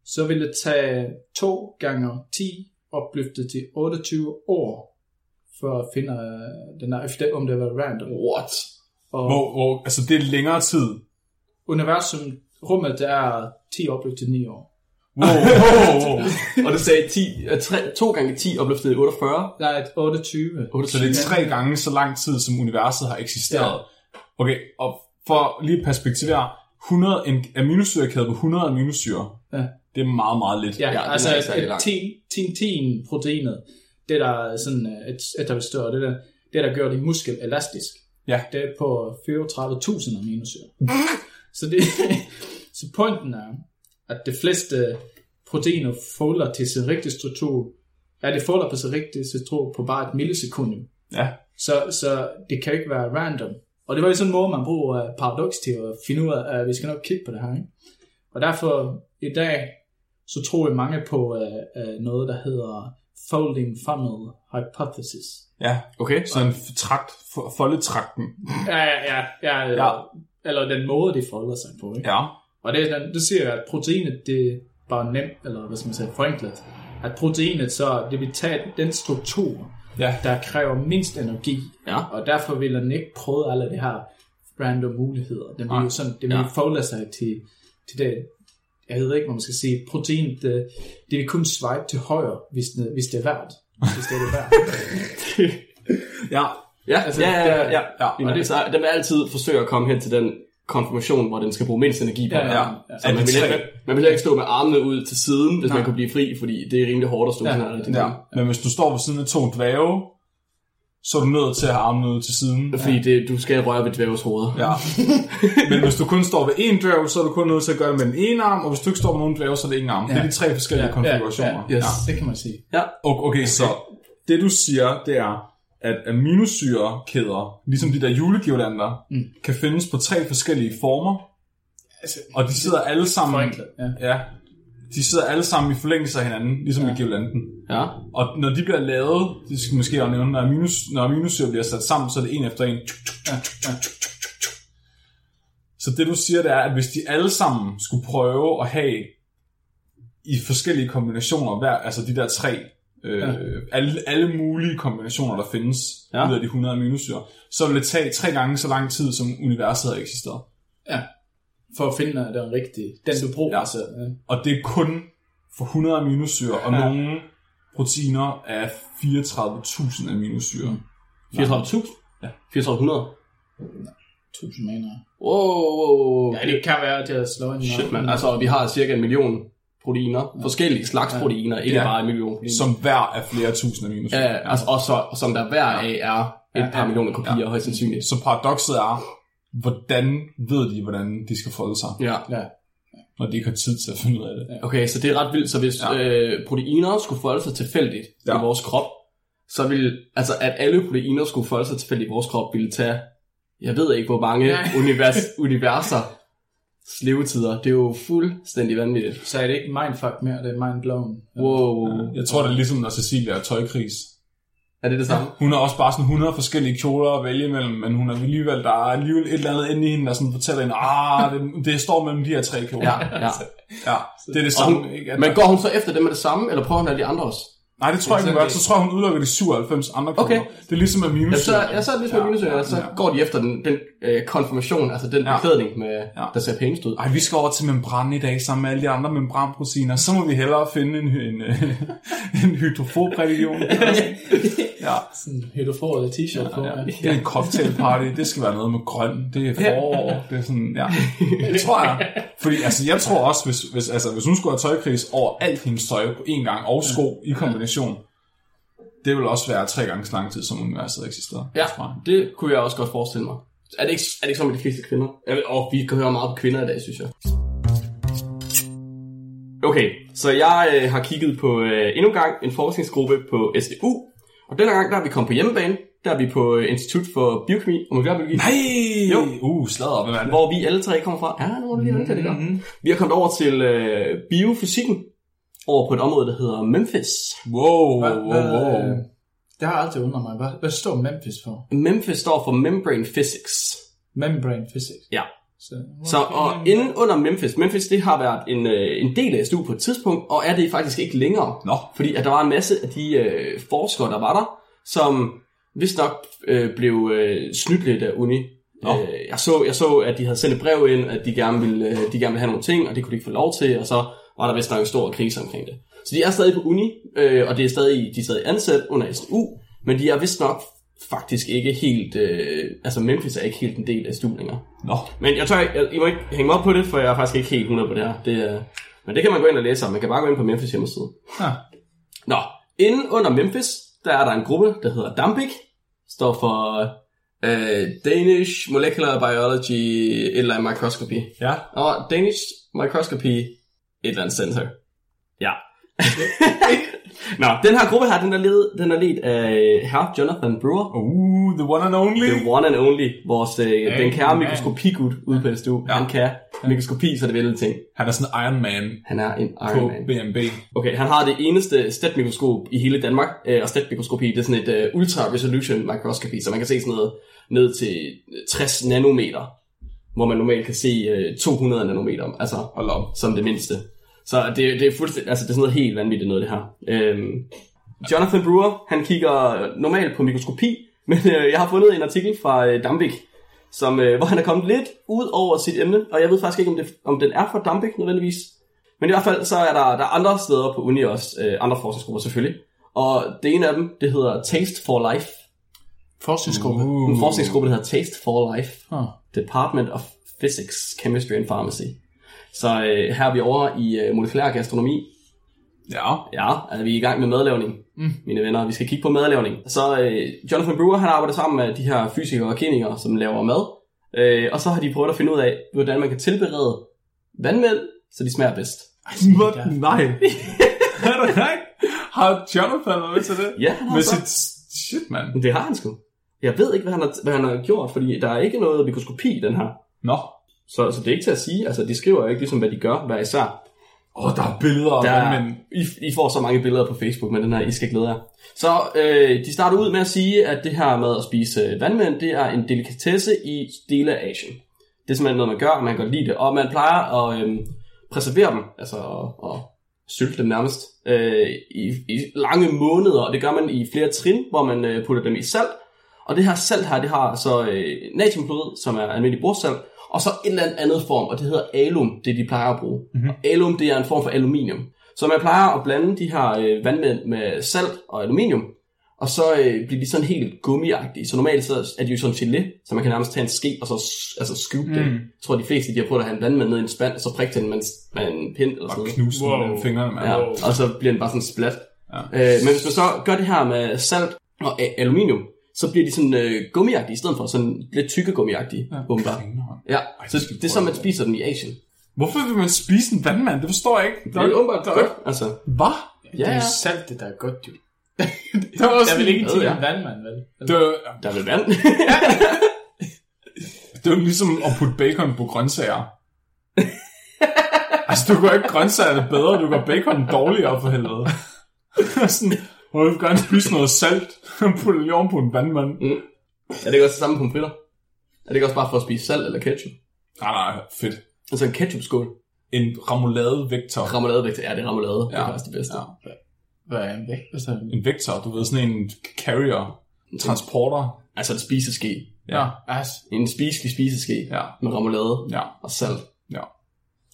så vil det tage 2 gange 10 opløftet til 28 år, for at finde øh, den efter- om det var random. What? Og Hvor, hvor, altså det er længere tid. universum, rummet, der er 10 opløftet til 9 år. Wow, wow, wow. Og du sagde 10, uh, 3, 2 gange 10 opløftet i 48. Der er et 28. 28. Så det er tre gange så lang tid, som universet har eksisteret. Okay, og for lige at perspektivere, 100, en aminosyrekæde på 100 aminosyre, Ja. det er meget, meget lidt. Ja, Ja, er altså ikke et, særlig et lang. 10 proteinet, det der er sådan øh, et, et der vil større, det der, det der gør det muskel elastisk, Ja. det er på 34.000 aminosyre. så, det, så pointen er, at de fleste proteiner folder til sin rigtige struktur, ja, det folder på sin rigtige struktur på bare et millisekund. Ja. Så, så det kan ikke være random. Og det var jo sådan en måde, man bruger uh, paradox til at finde ud af, at vi skal nok kigge på det her. Ikke? Og derfor i dag, så tror jeg mange på uh, uh, noget, der hedder folding funnel hypothesis. Ja, Okay. så en trakt, foldetrakten. Ja, ja, ja. ja, Ja. ja. Eller den måde, det folder sig på. Ikke? Ja. Og det, er det siger, at proteinet, det er bare nemt, eller hvad skal man sige, forenklet. At proteinet så, det vil tage den struktur, Ja. der kræver mindst energi. Ja. Og derfor vil den ikke prøve alle de her random muligheder. Den vil Nej. jo sådan, det vil Ja. ja. folde sig til, til det, jeg ved ikke, hvad man skal sige, protein, det, det vil kun swipe til højre, hvis det, hvis det er værd. Hvis det er det værd. Ja. Ja, Altså, ja, ja, ja, det- ja. ja. ja. Og det, så, den vil altid forsøge at komme hen til den konfirmation, hvor den skal bruge mindst energi på. Ja, ja, Ja. ja. Så man vil, tre? man, man vil ikke stå med armene ud til siden, hvis Nej. man kunne blive fri, fordi det er rimelig hårdt at stå Ja. sådan her Ja. længe. Men hvis du står ved siden af to dvæve, så er du nødt til at have armene ud til siden. Fordi det, du skal røre ved dværges hoveder. Ja. Men hvis du kun står ved en dværg, så er du kun nødt til at gøre det med den ene arm, og hvis du ikke står med nogen dværg, så er det ingen arm. Ja. Det er de tre forskellige ja. konfigurationer. Ja, Yes. ja, det kan man sige. Ja. Okay, okay, så det du siger, det er, at aminosyrekæder, ligesom de der julegirlander, mm. kan findes på tre forskellige former, Altså, og de sidder alle sammen... forenklet. Ja. Ja, de sidder alle sammen i forlængelse af hinanden, ligesom ja. i girlanden. Ja. Og når de bliver lavet, det skal måske også nævne, når, aminos, når aminosyre bliver sat sammen, så er det en efter en. Så det du siger, det er, at hvis de alle sammen skulle prøve at have i forskellige kombinationer, hver, altså de der tre, øh, Ja. alle, alle mulige kombinationer, der findes Ja. ud af de 100 aminosyre, så vil det tage tre gange så lang tid, som universet har eksisteret. ja. For at finde den rigtige. Den du bruger. Ja. Altså, ja. Og det er kun for 100 aminosyre, og Ja. nogle proteiner er 34.000 aminosyre. 34.000? Ja. 3400? Tusind mener jeg. Wow, wow, wow. Ja, det kan være, at jeg slår ind. Shit, man. Altså, vi har cirka en million proteiner. Forskellige slags proteiner, ikke Ja. bare en million proteiner. Som hver er flere tusind aminosyre. Ja, altså, og, så, som der hver af er et Ja, par ja. millioner kopier, højst sandsynligt. Så paradokset er, hvordan ved de, hvordan de skal folde sig, Ja. Ja. når de ikke har tid til at finde ud af det. Okay, så det er ret vildt. Så hvis ja. Ja. øh, proteiner skulle folde sig tilfældigt ja. Ja. i vores krop, så vil, altså at alle proteiner skulle folde sig tilfældigt i vores krop, ville tage, jeg ved ikke hvor mange Ja. univers, universer levetider. Det er jo fuldstændig vanvittigt. Så er det ikke mindfuck mere, det er mindblown. Wow. Jeg tror, det er ligesom, når Cecilia er tøjkris. Er det det samme? Hun har også bare sådan 100 forskellige kjoler at vælge imellem, men hun er alligevel, der er alligevel et eller andet inde i hende, der sådan fortæller hende, ah, det, det står mellem de her tre kjoler. Ja, ja. ja det er det Og samme. hun, ikke? At men der- går hun så efter dem med det samme, eller prøver hun alle de andre også? Nej, det tror jeg ikke, hun gør. Så tror jeg, hun udelukker de 97 andre kjoler. Okay. Det er ligesom Ja, aminosyre. så, ja, så er det ligesom Ja, ja, ja, så ja. går de efter den, den øh, konfirmation, altså den Ja. beklædning, med, Ja. der ser pænest ud. Ej, vi skal over til membran i dag, sammen med alle de andre membranproteiner. Så må vi hellere finde en, en, en hydrofobreligionen. Ja. Sådan en hydroforet t-shirt på. Ja. Det er en cocktailparty. Det skal være noget med grøn. Det er forår. Det er sådan, ja. Det tror jeg. Fordi altså, jeg tror også, hvis, hvis, altså, hvis hun skulle have tøjkris over alt hendes tøj på én gang, og sko i kombination, det vil også være tre gange så lang tid, som universet eksisterer. Ja, det kunne jeg også godt forestille mig. Er det ikke, er det ikke sådan med de fleste kvinder? Og vi kan høre meget på kvinder i dag, synes jeg. Okay, så jeg øh, har kigget på øh, endnu en gang en forskningsgruppe på SDU. Og denne gang der er vi kommet på hjemmebane. Der er vi på øh, Institut for Biokemi og Molekylærbiologi. Nej! Jo. Uh, sladder, hvem er det? Hvor vi alle tre kommer fra. Ja, nu må du lige vente, det gør. Mhm. Vi er kommet over til øh, biofysikken. Over på et område, der hedder Memphis. Wow, Hvad, wow, wow, hvad, det har altid undret mig. Hvad, hvad står Memphis for? Memphis står for Membrane Physics. Membrane physics. Ja. Så, Så og inden under Memphis, Memphis det har været en, øh, en del af SDU på et tidspunkt, og er det faktisk ikke længere. Nå. Fordi at der var en masse af de øh, forskere, der var der, som vist nok øh, blev øh, snydt lidt af uni. Nå. Øh, jeg, så, jeg så, at de havde sendt et brev ind, at de gerne, ville, øh, de gerne ville have nogle ting, og det kunne de ikke få lov til, og så var der vist nok en stor krise omkring det. Så de er stadig på uni, øh, og det er stadig, de er stadig ansat under SDU, men de er vist nok faktisk ikke helt, øh, altså Memphis er ikke helt en del af SDU længere. Nå. Men jeg tør ikke, jeg, I må ikke hænge mig op på det, for jeg er faktisk ikke helt 100 på det her. Det, er, men det kan man gå ind og læse om. Man kan bare gå ind på Memphis hjemmeside. Ja. Nå, inden under Memphis, der er der en gruppe, der hedder DAMBIC. Står for øh, Danish Molecular Biology et eller andet microscopy. Ja. Og Danish Microscopy et eller andet center. Ja. Nå, den her gruppe her, den er ledet, den er ledet af herr Jonathan Brewer. Uh, the one and only. The one and only, vores, øh, den kære mikroskopigud ude på SDU. Ja. Han kan mikroskopi, så det vil ting. Han er sådan Iron Man Han er en på Iron Man. BMB. Okay, han har det eneste stetmikroskop i hele Danmark, øh, og stetmikroskopi, det er sådan et uh, ultra resolution mikroskopi, så man kan se sådan noget ned til 60 nanometer, hvor man normalt kan se uh, 200 nanometer, altså Hold op. som det mindste. Så det, det er fuldstændig, altså det er sådan noget helt vanvittigt noget, det her. Øhm, Jonathan Brewer, han kigger normalt på mikroskopi, men øh, jeg har fundet en artikel fra øh, Dambik, som, øh, hvor han er kommet lidt ud over sit emne, og jeg ved faktisk ikke, om, det, om den er fra Dambik nødvendigvis. Men i hvert fald, så er der, der er andre steder på uni også, øh, andre forskningsgrupper selvfølgelig. Og det ene af dem, det hedder Taste for Life. Forskningsgruppe. En forskningsgruppe, der hedder Taste for Life. Oh. Department of Physics, Chemistry and Pharmacy. Så øh, her er vi over i øh, molekylær gastronomi. Ja. Ja, er vi i gang med madlavning, mm. mine venner. Vi skal kigge på madlavning. Så øh, Jonathan Brewer, han arbejder sammen med de her fysikere og kemikere, som laver mad. Øh, og så har de prøvet at finde ud af, hvordan man kan tilberede vandmænd, så de smager bedst. What? Nej. er det rigtigt? Har Jonathan været med til det? Ja, han har Med så. sit... Shit, mand. Men Det har han sgu. Jeg ved ikke, hvad han, har, hvad han har gjort, fordi der er ikke noget mikroskopi i den her. Nå. Så, så det er ikke til at sige. Altså, de skriver jo ikke ligesom, hvad de gør hver især. Åh, oh, der er billeder Der, vandmænd. I, I får så mange billeder på Facebook med den her, I skal glæde jer. Så øh, de starter ud med at sige, at det her med at spise øh, vandmænd, det er en delikatesse i dele af Asien. Det er simpelthen noget, man gør, og man kan godt lide det. Og man plejer at øh, preservere dem, altså at, at sylte dem nærmest, øh, i, i lange måneder. Og det gør man i flere trin, hvor man øh, putter dem i salt. Og det her salt her, det har så øh, natriumklorid, som er almindelig bordsalt, og så en eller anden andet form, og det hedder alum, det de plejer at bruge. Mm-hmm. Og alum, det er en form for aluminium. Så man plejer at blande de her øh, vandmænd med salt og aluminium, og så øh, bliver de sådan helt gummiagtige. Så normalt så er de jo sådan gelé, så man kan nærmest tage en ske og så altså scoop mm. det. Jeg tror, de fleste de har prøvet at have en vandmand ned i en spand, og så prikke den med en, med en pind eller sådan Og noget. knuse den Wow. mellem fingrene, mand. Ja, og så bliver den bare sådan splat. Ja. Øh, men hvis man så gør det her med salt og a- aluminium, så bliver de sådan øh, gummiagtige, i stedet for sådan lidt tykke gummiagtige, ja. åbenbart. Ja, så det det er så, man spiser den i Asien. Hvorfor vil man spise en vandmand? Det forstår jeg ikke. Det er åbenbart der, godt, altså. Hvad? Det Ja, er ja. jo salt, det der er godt, jo. Der var Der er sådan, vel ikke til ja. en vandmand, vel? det, var, Der er vel vand. det var ligesom at putte bacon på grøntsager. altså, du gør ikke grøntsagerne bedre, du gør bacon dårligere for helvede. sådan, og jeg vil gerne spise noget salt. Putte det lige oven på en vandmand. er det ikke også det samme på fritter? Er det ikke også bare for at spise salt eller ketchup? Nej, nej, fedt. Altså en ketchupskål. En ramulade vektor. Remouladevægt, ja, det er remoulade. Ja. Det er faktisk det bedste. Ja. Hvad er en vægt? Altså, En vektor, du ved, sådan en carrier, transporter. Altså en spiseske. ja. altså, En spiselig spiseske Ja, med remoulade ja, og salt. ja.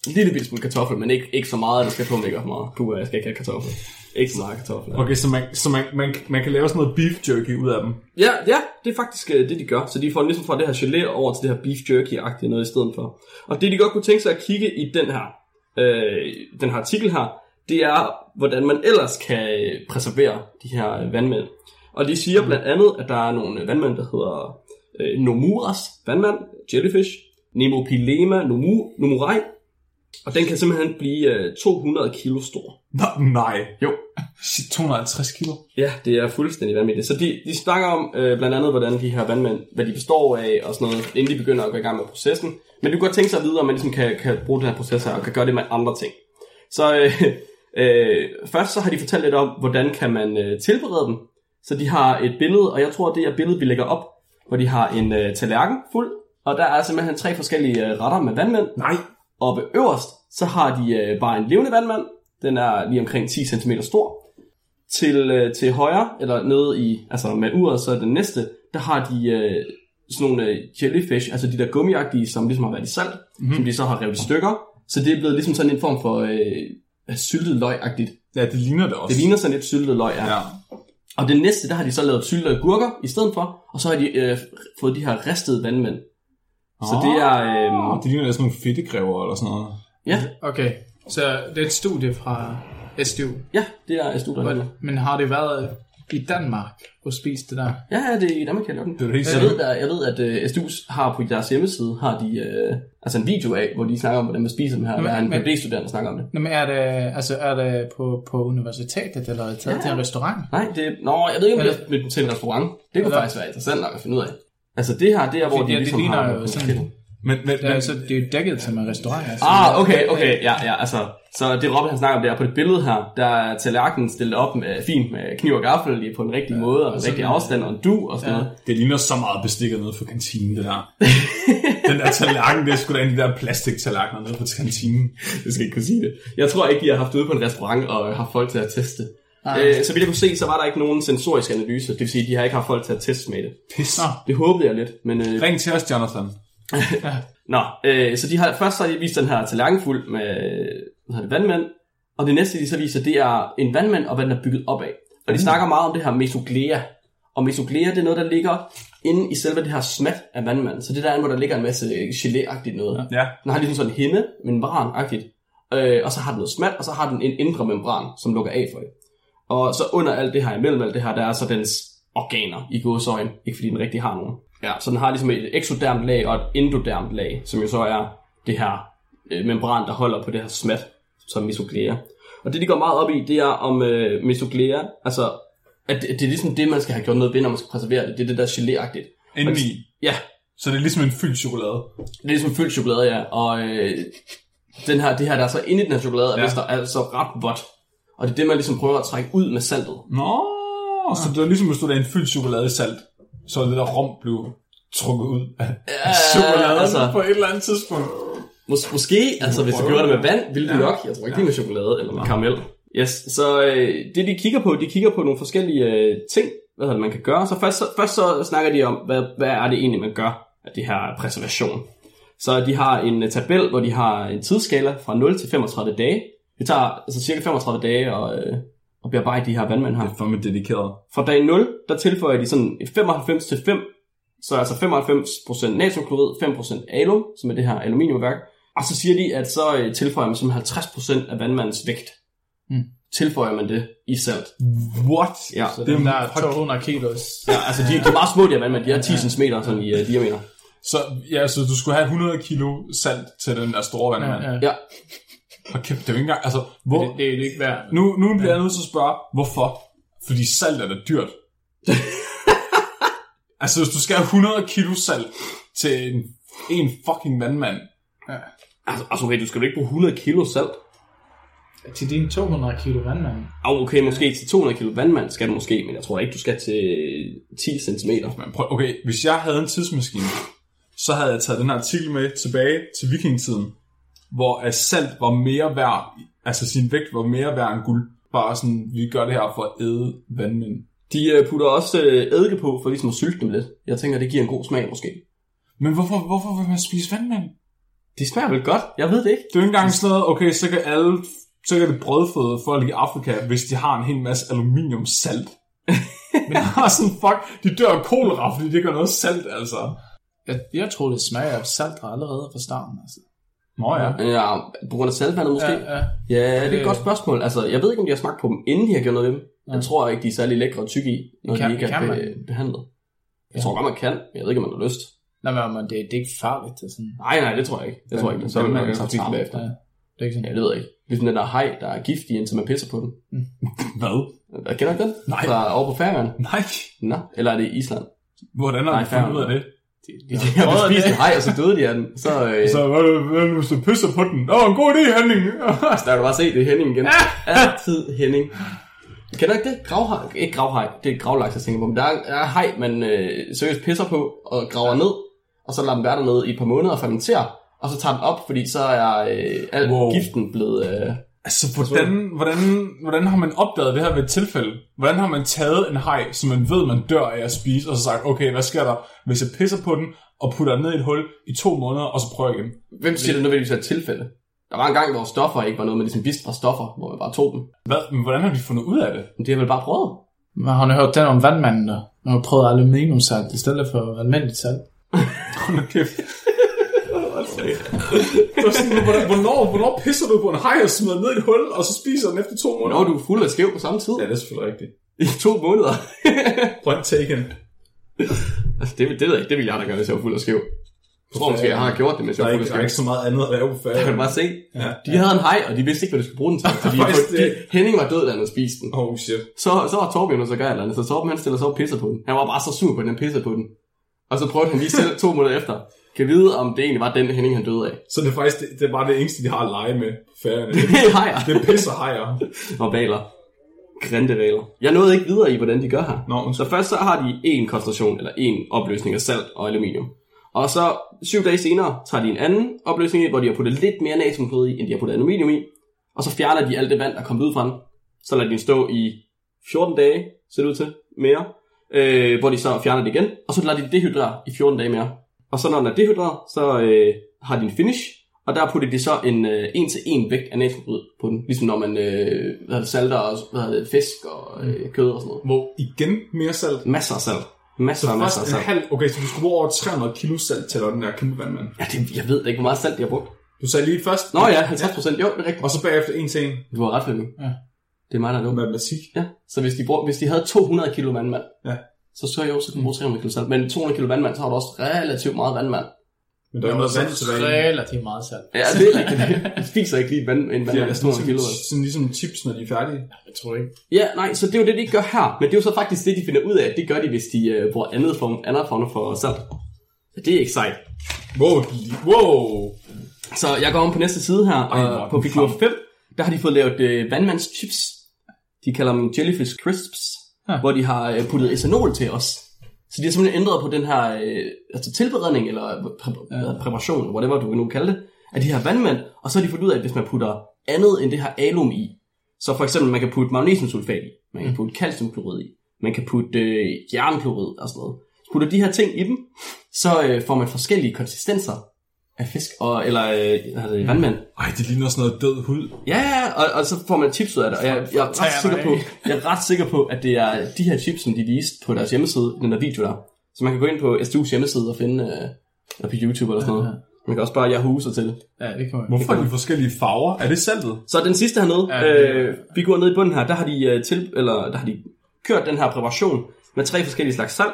En lille bitte smule kartoffel, men ikke, ikke så meget, der skal på mig ikke for meget. Puh, jeg skal ikke have kartoffel. Ikke så meget kartoffel. Okay, så, man, så man, man, man kan lave sådan noget beef jerky ud af dem. Ja, ja, det er faktisk øh, det, de gør. Så de får ligesom fra det her gelé over til det her beef jerky-agtige noget i stedet for. Og det, de godt kunne tænke sig at kigge i den her, øh, den her artikel her, det er, hvordan man ellers kan øh, preservere de her øh, vandmænd. Og de siger blandt andet, at der er nogle øh, vandmænd, der hedder øh, Nomuras vandmand, jellyfish, Nemopilema nomu, nomurai, og den kan simpelthen blive øh, 200 kilo stor. Nå, nej. Jo, Shit, 250 kilo. Ja, det er fuldstændig vanvittigt. Så de, de snakker om øh, blandt andet, hvordan de her vandmænd, hvad de består af og sådan noget, inden de begynder at gå i gang med processen. Men du kan godt tænke sig at vide, om man ligesom kan, kan bruge den her proces her, og kan gøre det med andre ting. Så øh, øh, først så har de fortalt lidt om, hvordan kan man øh, tilberede dem. Så de har et billede, og jeg tror, det er billedet, vi lægger op, hvor de har en øh, tallerken fuld, og der er simpelthen tre forskellige øh, retter med vandmænd. Nej. Oppe øverst, så har de øh, bare en levende vandmand. Den er lige omkring 10 cm stor. Til, øh, til højre, eller nede i, altså med uret, så er den næste, der har de øh, sådan nogle øh, jellyfish, altså de der gummiagtige, som ligesom har været i salt, mm-hmm. som de så har revet i stykker. Så det er blevet ligesom sådan en form for øh, syltet løg-agtigt. Ja, det ligner det også. Det ligner sådan lidt syltet løg, ja. Ja. Og den næste, der har de så lavet syltede gurker i stedet for, og så har de øh, fået de her ristede vandmænd. Så det er... Øh, Oh, det ligner sådan nogle fedtegræver eller sådan noget. ja, okay. Så det er et studie fra SDU. ja, det er studiet. Men, men har det været i Danmark og spist det der? Ja, ja, det er i Danmark, jeg laver den. Det er Jeg ved, der, jeg ved at uh, SDU's har på deres hjemmeside, har de uh, altså en video af, hvor de snakker om, hvordan man spiser dem her. Der er en PhD-studerende, der snakker om det. Nå, men er det, altså, er det på, på universitetet, eller er det taget Ja. til en restaurant? Nej, det er... Nå, jeg ved ikke, om det er med til en restaurant. Det kunne Eller- faktisk være interessant nok at finde ud af. Altså det her, det er, hvor Fordi de det ligesom ligner har... jo sådan- Men, men, Det er, altså, det er jo dækket til en restaurant. Altså. Ah, okay, okay, ja, ja, altså, så det Robin han snakker om, det er på det billede her, der er tallerkenen stillet op med, fint med kniv og gaffel lige på den rigtige ja, måde, og en- afstand og en du og sådan Ja. noget. det ligner så meget bestikket nede på kantinen, det der. Den der tallerken, det er sgu da en af de der plastiktallerkener nede på kantinen. Det skal ikke kunne sige det. Jeg tror ikke, de har haft ude på en restaurant og haft folk til at teste. Øh, så vidt jeg kunne se, så var der ikke nogen sensorisk analyse. Det vil sige, at de har ikke haft folk til at teste med det. Pis. Det håbede jeg lidt, men... Øh, Ring til os, Jonathan. nå, øh, så de har, først så har de vist den her tallerken fuld med hvad hedder det, vandmænd, og det næste, de så viser, det er en vandmand, og hvad den er bygget op af. Og de snakker meget om det her mesoglea, Og mesoglea, det er noget, der ligger inde i selve det her smat af vandmanden. Så det der er, hvor der ligger en masse gelé-agtigt noget. Ja. Den har ligesom sådan en hinde, membran-agtigt. Øh, og så har den noget smat, og så har den en indre membran, som lukker af for det. Og så under alt det her, imellem alt det her, der er så dens organer i gåsøjne. Ikke fordi den rigtig har nogen. Ja, så den har ligesom et eksodermt lag og et endodermt lag, som jo så er det her øh, membran, der holder på det her smat, som mesoglea. Og det, de går meget op i, det er om øh, mesoglea, altså, at det, det er ligesom det, man skal have gjort noget ved, når man skal preservere det. Det er det der gelé-agtigt. Indeni. Ja, Så det er ligesom en fyldt chokolade. det er ligesom fyldt chokolade, ja. Og øh, den her, det her, der er så inde i den her chokolade, er, Ja. er så ret vådt. Og det er det, man ligesom prøver at trække ud med saltet. Nå, så det er ligesom, hvis du lagde en fyldt chokolade i salt, så det der rom blev trukket ud af Ja, chokoladen altså. på et eller andet tidspunkt. Mås- måske, altså hvis du gjorde det med vand, ville det Ja. nok. Jeg tror ikke, det er med chokolade eller med karamel. Yes, så øh, det de kigger på, de kigger på nogle forskellige øh, ting, hvad hedder det, man kan gøre. Så først, så først så snakker de om, hvad, hvad er det egentlig, man gør af det her preservation. Så de har en øh, tabel, hvor de har en tidsskala fra 0 til 35 dage. Det tager altså cirka 35 dage at, øh, at bearbejde de her vandmænd her. Det er fandme dedikeret. Fra dag 0, der tilføjer de sådan et 95 til 5, så altså 95% natriumklorid, 5% alum, som er det her aluminiumværk. Og så siger de, at så øh, tilføjer man simpelthen 50% af vandmandens vægt. Mm. Tilføjer man det i salt. What? Ja, Så Det er der fuck. 200 kilos. ja altså de, de er meget små, de her vandmænd. De er 10 cm sådan i uh, diameter. Så, ja, så du skulle have 100 kilo salt til den der store vandmand. Ja, ja. Ja, Og kæft, det er jo ikke engang, altså, hvor, Det, det er ikke værd. nu, nu bliver jeg nødt til at spørge, hvorfor? Fordi salt er da dyrt. altså, hvis du skal have 100 kilo salt til en, en fucking vandmand, altså, altså okay, du skal jo ikke bruge 100 kilo salt. Til dine 200 kilo vandmand. Oh, okay, måske til 200 kilo vandmand skal du måske, men jeg tror ikke, du skal til 10 cm. Okay, hvis jeg havde en tidsmaskine, så havde jeg taget den her artikel med tilbage til vikingetiden, hvor at salt var mere værd, altså sin vægt var mere værd end guld. Bare sådan, vi gør det her for at æde vandmænd. De øh, putter også øh, eddike på, for ligesom at sylte dem lidt. Jeg tænker, det giver en god smag måske. Men hvorfor, hvorfor vil man spise vandmænd? De smager vel godt? Jeg ved det ikke. Det er jo ikke engang sådan noget, okay, så kan alle, så kan det brødføde folk i Afrika, hvis de har en hel masse aluminiumsalt. Men jeg er sådan, fuck, de dør af kolera, fordi det gør noget salt, altså. Jeg, jeg tror, det smager af salt allerede fra starten. Altså. Nå ja. Ja, på grund af saltvandet måske? Ja, ja. Ja, det er et Det- godt spørgsmål. Altså, jeg ved ikke, om de har smagt på dem, inden de har gjort noget ved dem. Jeg tror ikke, de er særlig lækre og tykke i, når Kan- de ikke er man? behandlet. Jeg tror godt, man kan, men jeg ved ikke, om man har lyst. Nej, men det, det er ikke farligt. Det sådan, Nej, nej, det tror jeg ikke. Det tror jeg ikke. Så vil man tage trafik bagefter. Ja, det er ikke Ja, sådan. det ved jeg ikke. Ligesom den der hej, der er giftig, indtil man pisser på den. Hvad? Jeg kender ikke den? Nej. Fra over på Færøerne. Nej. Nå, eller er det Island? Hvordan har du fundet ud af det? De, De har spist en hej, og så døde de af den. Så, øh, Så hvad, hvis du pisser på den? Åh, en god idé, Henning. Så der kan du bare se, det er Henning igen. Altid Henning. Kender du ikke det? Gravhaj? Ikke gravhaj, det er gravlaks, jeg tænker på. Men der er, der er haj, man øh, seriøst pisser på og graver ned, og så lader den være dernede i et par måneder og fermentere, og så tager den op, fordi så er øh, al wow. giften blevet... Øh, Altså, hvordan, hvordan, hvordan har man opdaget det her ved et tilfælde? Hvordan har man taget en haj, som man ved, man dør af at spise, og så sagt, okay, hvad sker der, hvis jeg pisser på den, og putter den ned i et hul i to måneder, og så prøver jeg igen? hvem siger det nødvendigvis er et tilfælde? Der var en gang, hvor stoffer ikke var noget med ligesom bistre stoffer, hvor man bare tog dem. Hvad? Men hvordan har de fundet ud af det? Men det har vel bare prøvet. Man har hørt den om vandmanden der. Man har prøvet aluminiumsalt i stedet for almindeligt salt. Hold kæft. Det var sådan, hvornår, hvornår pisser du på en haj og smider den ned i et hul, og så spiser den efter to måneder? Når du er fuld af skæv på samme tid. Ja, det er selvfølgelig rigtigt. I to måneder. Point taken. altså, det, det ved jeg ikke. Det ville jeg da gøre, hvis jeg var fuld af skæv. Jeg tror måske, jeg har gjort det, mens jeg var fuld ikke, af der er skæv. ikke så meget andet at lave på Der kan du færgen. bare se. Ja. De havde en hej, og de vidste ikke, hvad de skulle bruge den til. Fordi Faktisk de. Henning var død, da han havde spist den. Oh shit. Så, så var Torben jo så gør eller andet, så Torben han stiller sig op og pisser på den. Han var bare så sur på, at han pisser på den. Og så prøvede han lige selv to måneder efter. Kan vide, om det egentlig var den Henning, han døde af. Så det er faktisk det, det er bare det eneste, de har at lege med på færgen. Det er hejer Det er pisser hajer. og valer. Grinte valer. Jeg nåede ikke videre i, hvordan de gør her. Nå. Så først så har de en koncentration, eller en opløsning af salt og aluminium. Og så syv dage senere tager de en anden opløsning i, hvor de har puttet lidt mere natriumklorid i, end de har puttet aluminium i. Og så fjerner de alt det vand, der er kommet ud fra den. Så lader de den stå i 14 dage, ser det ud til, mere. Øh, hvor de så fjerner det igen. Og så lader de det dehydrere i 14 dage mere. Og så når den er dehydreret, så øh, har de en finish. Og der puttede de så en øh, en til en vægt af natriumklorid på den. Ligesom når man øh, hvad det, salter og hvad det, fisk og øh, kød og sådan noget. Hvor igen mere salt. Masser af salt. Masser Så masser af salt. halv... Okay, så du skulle bruge over 300 kilo salt til den der kæmpe vandmand. Ja, det, jeg ved ikke, hvor meget salt de har brugt. Du sagde lige først... Nå ja, 50 procent. Jo, det er rigtigt. Og så bagefter en til en. Du har ret, Flemming. Ja. Det er mig, der er. Matematik. Ja, så hvis de, brug, hvis de havde 200 kilo vandmand, Ja. Så så jeg jo, så kan du bruge 300 kilo salt. Men 200 kilo vandmand, så har du også relativt meget vandmand. Men der er noget vand tilbage. relativt meget salt. Ja, det er rigtigt. Du spiser ikke lige en, vand, en Det er vandmand, næsten 200 kilo. sådan, ligesom chips, når de er færdige. Jeg tror ikke. Ja, nej, så det er jo det, de gør her. Men det er jo så faktisk det, de finder ud af, at det gør de, hvis de uh, bruger andet form, andre former for salt. Så det er ikke sejt. Wow, wow. Så jeg går om på næste side her, Ej, hvor og på figur frem. 5, der har de fået lavet uh, vandmandschips. De kalder dem Jellyfish Crisps, Ja. hvor de har uh, puttet ethanol til os. Så de har simpelthen ændret på den her uh, altså tilberedning, eller præ- ja. præparation, whatever du nu kalde det, af de her vandmænd, og så har de fundet ud af, at hvis man putter andet end det her alum i, så for eksempel man kan putte magnesiumsulfat i, man kan putte calciumklorid i, man kan putte øh, jernklorid og sådan noget. Putter de her ting i dem, så øh, får man forskellige konsistenser af fisk, og, eller øh, hvad det, vandmand. Ej, det ligner sådan noget død hud. Ja, ja, og, og så får man chips ud af det, og jeg, jeg, er ret sikker på, jeg er ret sikker på, at det er de her chips, som de viste på deres hjemmeside, den der video der. Så man kan gå ind på SDU's hjemmeside og finde, øh, eller på YouTube eller sådan noget. Man kan også bare Yahoo sig til. Ja, det kommer Hvorfor er de forskellige farver? Er det saltet? Så den sidste hernede, Ja, ja, det- øh, vi går ned i bunden her, der har de øh, til, eller der har de kørt den her præparation med tre forskellige slags salt.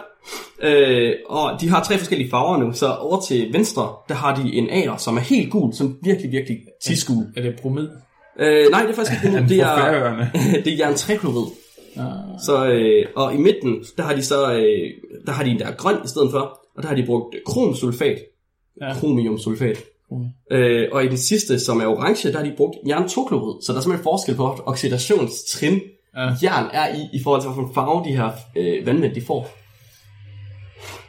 Øh, og de har tre forskellige farver nu, så over til venstre, der har de en ager, som er helt gul, som virkelig, virkelig tisgul. Er det bromid? Øh, nej, det er faktisk ikke det. Det er, det er jerntreklorid. Ah, Så, øh, og i midten, der har de så, øh, der har de en der er grøn i stedet for, og der har de brugt kromsulfat, Ja. kromiumsulfat. Okay. Øh, og i den sidste, som er orange, der har de brugt jern 2 klorid så der er simpelthen forskel på oxidationstrin, Ja. ja. jern er i, i forhold til, hvilken farve de her øh, vandmænd de får.